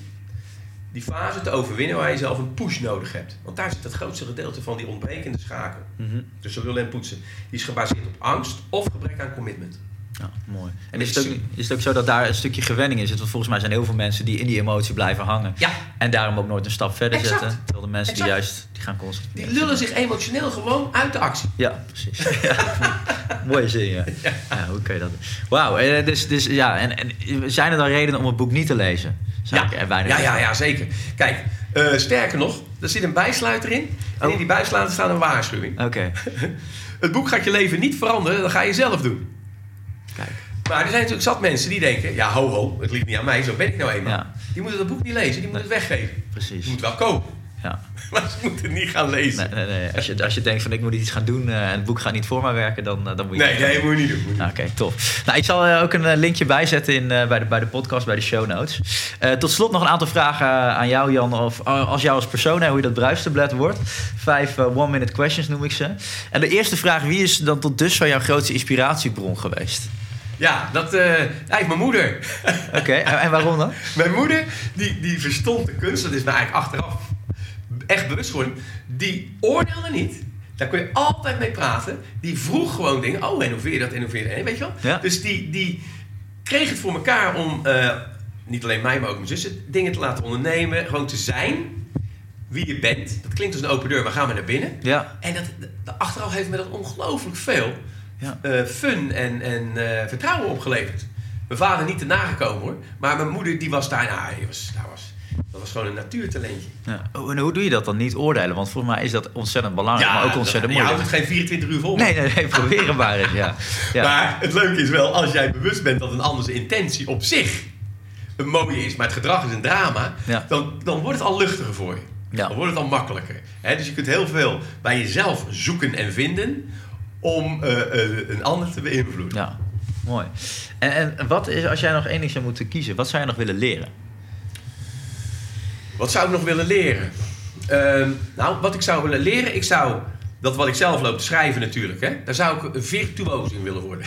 die fase te overwinnen waar je zelf een push nodig hebt. Want daar zit het grootste gedeelte van die ontbrekende schakel. Mhm. Tussen lullen en poetsen. Die is gebaseerd op angst of gebrek aan commitment. Ja, mooi. En is het, ook, is het ook zo dat daar een stukje gewenning in zit? Want volgens mij zijn heel veel mensen die in die emotie blijven hangen. Ja, En daarom ook nooit een stap verder Exact. zetten. Terwijl de mensen die juist die gaan concentreren. die lullen zich emotioneel gewoon uit de actie. Ja, precies. Ja. Mooie zin, ja. ja. hoe kun je dat? Wauw, eh, dus, dus ja, en, en zijn er dan redenen om het boek niet te lezen? Zou ik er bijna ja, ja, ja, zeker. Kijk, eh, sterker nog, er zit een bijsluiter in. En Oh. in die bijsluiter staat een waarschuwing. Oké, Het boek gaat je leven niet veranderen, dat ga je zelf doen. Maar er zijn natuurlijk zat mensen die denken... Ja, ho, ho, het ligt niet aan mij, zo ben ik nou eenmaal. Ja. Die moeten dat boek niet lezen, die moeten het weggeven. Precies. Je moet wel kopen. Ja. Maar ze moeten niet gaan lezen. Nee, nee, nee. Als, je, als je denkt van ik moet iets gaan doen eh, en het boek gaat niet voor mij werken, dan, eh, dan moet je Nee, nee, moet je niet doen. Oké, top. Nou, ik zal eh, ook een linkje bijzetten in, bij, de, bij de podcast, bij de show notes. Tot slot nog een aantal vragen aan jou, Jan. Of als jou als persoon, hè, hoe je dat bruistablet wordt. Vijf one-minute questions noem ik ze. En de eerste vraag, wie is dan tot dusver jouw grootste inspiratiebron geweest? Ja, dat eh eigenlijk mijn moeder. Oké, en, en waarom dan? Mijn moeder, die, die verstond de kunst, dat is me eigenlijk achteraf echt bewust geworden. Die oordeelde niet. Daar kon je altijd mee praten. Die vroeg gewoon dingen. Oh, en hoe vind je dat? Je dat? En weet je wel? Ja. Dus die, die kreeg het voor elkaar om, eh, niet alleen mij, maar ook mijn zussen, dingen te laten ondernemen. Gewoon te zijn wie je bent. Dat klinkt als een open deur, maar ga maar naar binnen. Ja, En dat, dat- achteraf heeft me dat ongelooflijk veel eh, fun en, en eh, vertrouwen opgeleverd. Mijn vader niet te nagekomen hoor. Maar mijn moeder die was daar, nou, die was, daar was, dat was gewoon een natuurtalentje. ja. Oh, en hoe doe je dat dan? Niet oordelen? Want volgens mij is dat ontzettend belangrijk, maar ook ontzettend je houdt moeilijk. het geen 24 uur vol. Nee, nee, nee, proberen maar eens, ja. ja. Maar het leuke is wel, als jij bewust bent dat een anders intentie op zich een mooie is, maar het gedrag is een drama, dan, dan wordt het al luchtiger voor je. Dan wordt het al makkelijker. Dus je kunt heel veel bij jezelf zoeken en vinden om eh, eh, een ander te beïnvloeden. Ja, mooi. En, en wat is, als jij nog één ding zou moeten kiezen, wat zou je nog willen leren? Wat zou ik nog willen leren? Ehm, nou, wat ik zou willen leren, ik zou dat wat ik zelf loop te schrijven natuurlijk, hè, daar zou ik een virtuoos in willen worden.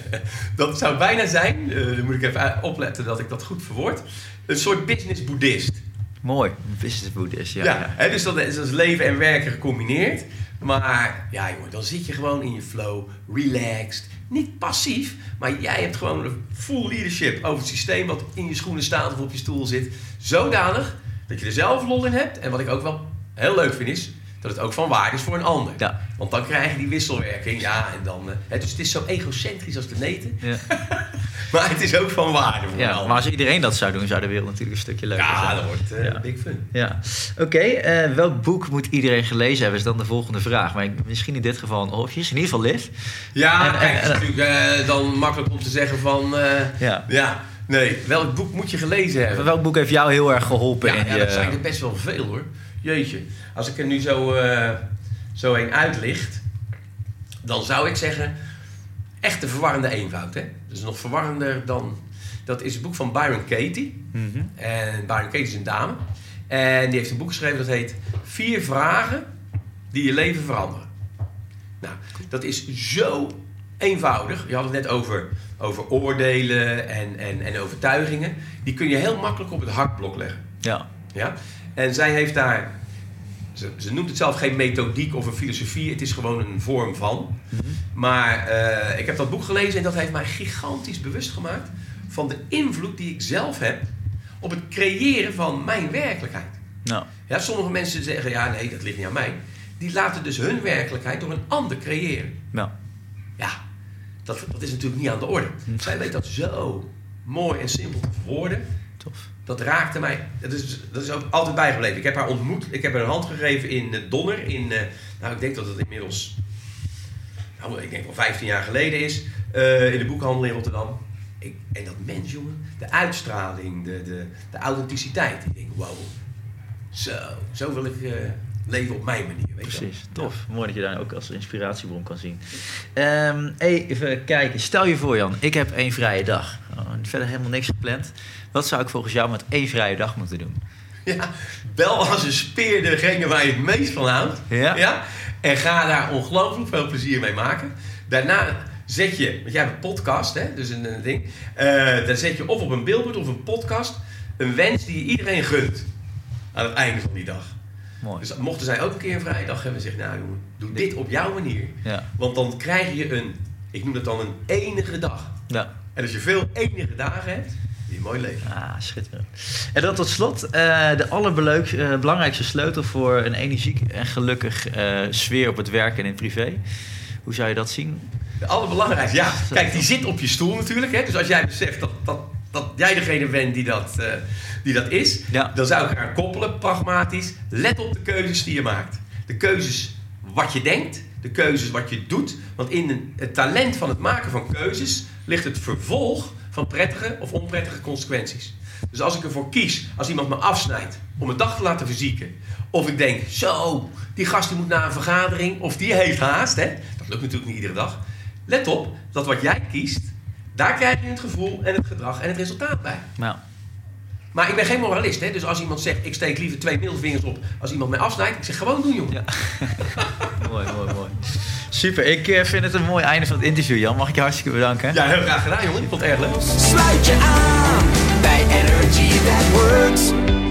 dat zou bijna zijn, eh dan moet ik even opletten dat ik dat goed verwoord, een soort business boeddhist. Mooi, business boeddhist, ja. Ja, ja. Hè, dus dat is, dat is leven en werken gecombineerd. Maar ja, jongen, dan zit je gewoon in je flow, relaxed. Niet passief, maar jij hebt gewoon een full leadership over het systeem wat in je schoenen staat of op je stoel zit. Zodanig dat je er zelf lol in hebt. En wat ik ook wel heel leuk vind is, dat het ook van waarde is voor een ander. Ja. Want dan krijg je die wisselwerking. Ja, en dan, eh, hè, dus het is zo egocentrisch als de neten. Ja. Maar het is ook van waarde voor een Ja, ander. maar als iedereen dat zou doen, zou de wereld natuurlijk een stukje leuker ja, zijn. dat wordt Ja. big fun. Ja, oké. eh, welk boek moet iedereen gelezen hebben, is dan de volgende vraag. Maar misschien in dit geval een oortjes. In ieder geval Liv. Ja, En- kijk, en- het is natuurlijk dan makkelijk om te zeggen van... Ja. ja, nee, welk boek moet je gelezen hebben? Welk boek heeft jou heel erg geholpen Ja, in ja, je... dat zijn er best wel veel hoor. Jeetje. Als ik er nu zo, eh, zo een uitlicht, dan zou ik zeggen... Echt de verwarrende eenvoud, hè? Dus nog verwarrender dan... Dat is het boek van Byron Katie. Mhm. En Byron Katie is een dame. En die heeft een boek geschreven dat heet... Vier vragen die je leven veranderen. Nou, dat is zo eenvoudig. Je had het net over, over oordelen en, en, en overtuigingen. Die kun je heel makkelijk op het hakblok leggen. Ja, Ja? En zij heeft daar... Ze, ze noemt het zelf geen methodiek of een filosofie. Het is gewoon een vorm van. Maar eh, ik heb dat boek gelezen en dat heeft mij gigantisch bewust gemaakt... van de invloed die ik zelf heb op het creëren van mijn werkelijkheid. nou, Ja, sommige mensen zeggen, ja nee, dat ligt niet aan mij. Die laten dus hun werkelijkheid door een ander creëren. nou. Ja, dat, dat is natuurlijk niet aan de orde. Zij weet dat zo mooi en simpel te verwoorden. Tof. Dat raakte mij. Dat is, dat is ook altijd bijgebleven. Ik heb haar ontmoet. Ik heb haar een hand gegeven in Donner. In, eh, nou, ik denk dat het inmiddels... Nou, ik denk wel 15 jaar geleden is. eh, in de boekhandel in Rotterdam. Ik, en dat mens, jongen. De uitstraling. De, de, de authenticiteit. Ik denk, wow. Zo. Zo wil ik eh, leven op mijn manier. Weet je. Precies, tof. Mooi dat je daar ook als inspiratiebron kan zien. Ehm, even kijken. Stel je voor, Jan, ik heb één vrije dag. Verder helemaal niks gepland. Wat zou ik volgens jou met één vrije dag moeten doen? Ja, bel als een speer degene waar je het meest van houdt. Ja. En ga daar ongelooflijk veel plezier mee maken. Daarna zet je, want jij hebt een podcast, hè, dus een, een ding. eh dan zet je of op een billboard of een podcast een wens die je iedereen gunt. Aan het einde van die dag. Mooi. Dus mochten zij ook een keer een vrije dag hebben en zeggen, nou jongen, doe dit op jouw manier. Ja. Want dan krijg je een, ik noem dat dan een enige dag. Ja. En als je veel enige dagen hebt, een mooi leven. Ah, schitterend. En dan tot slot, eh, de allerbelangrijkste sleutel voor een energiek en gelukkig eh, sfeer op het werk en in privé. Hoe zou je dat zien? De allerbelangrijkste. Ja, kijk, die zit op je stoel natuurlijk. Hè? Dus als jij beseft dat, dat, dat jij degene bent die dat, eh, die dat is, Ja. dan zou ik eraan koppelen, pragmatisch. Let op de keuzes die je maakt. De keuzes wat je denkt, de keuzes wat je doet. Want in het talent van het maken van keuzes ligt het vervolg van prettige of onprettige consequenties. Dus als ik ervoor kies, als iemand me afsnijdt om een dag te laten verzieken, of ik denk, zo, die gast die moet naar een vergadering, of die heeft haast, hè? dat lukt natuurlijk niet iedere dag. Let op dat wat jij kiest, daar krijg je het gevoel en het gedrag en het resultaat bij. Nou, Maar ik ben geen moralist, hè? dus als iemand zegt, ik steek liever twee middelvingers op als iemand mij afsnijdt, ik zeg gewoon doen, jongen. Ja. mooi, mooi, mooi. Super, ik eh, vind het een mooi einde van het interview, Jan. Mag ik je hartstikke bedanken? Ja, heel graag gedaan, jongen. Ik vond het erg leuk. Sluit je aan bij Energy That Works.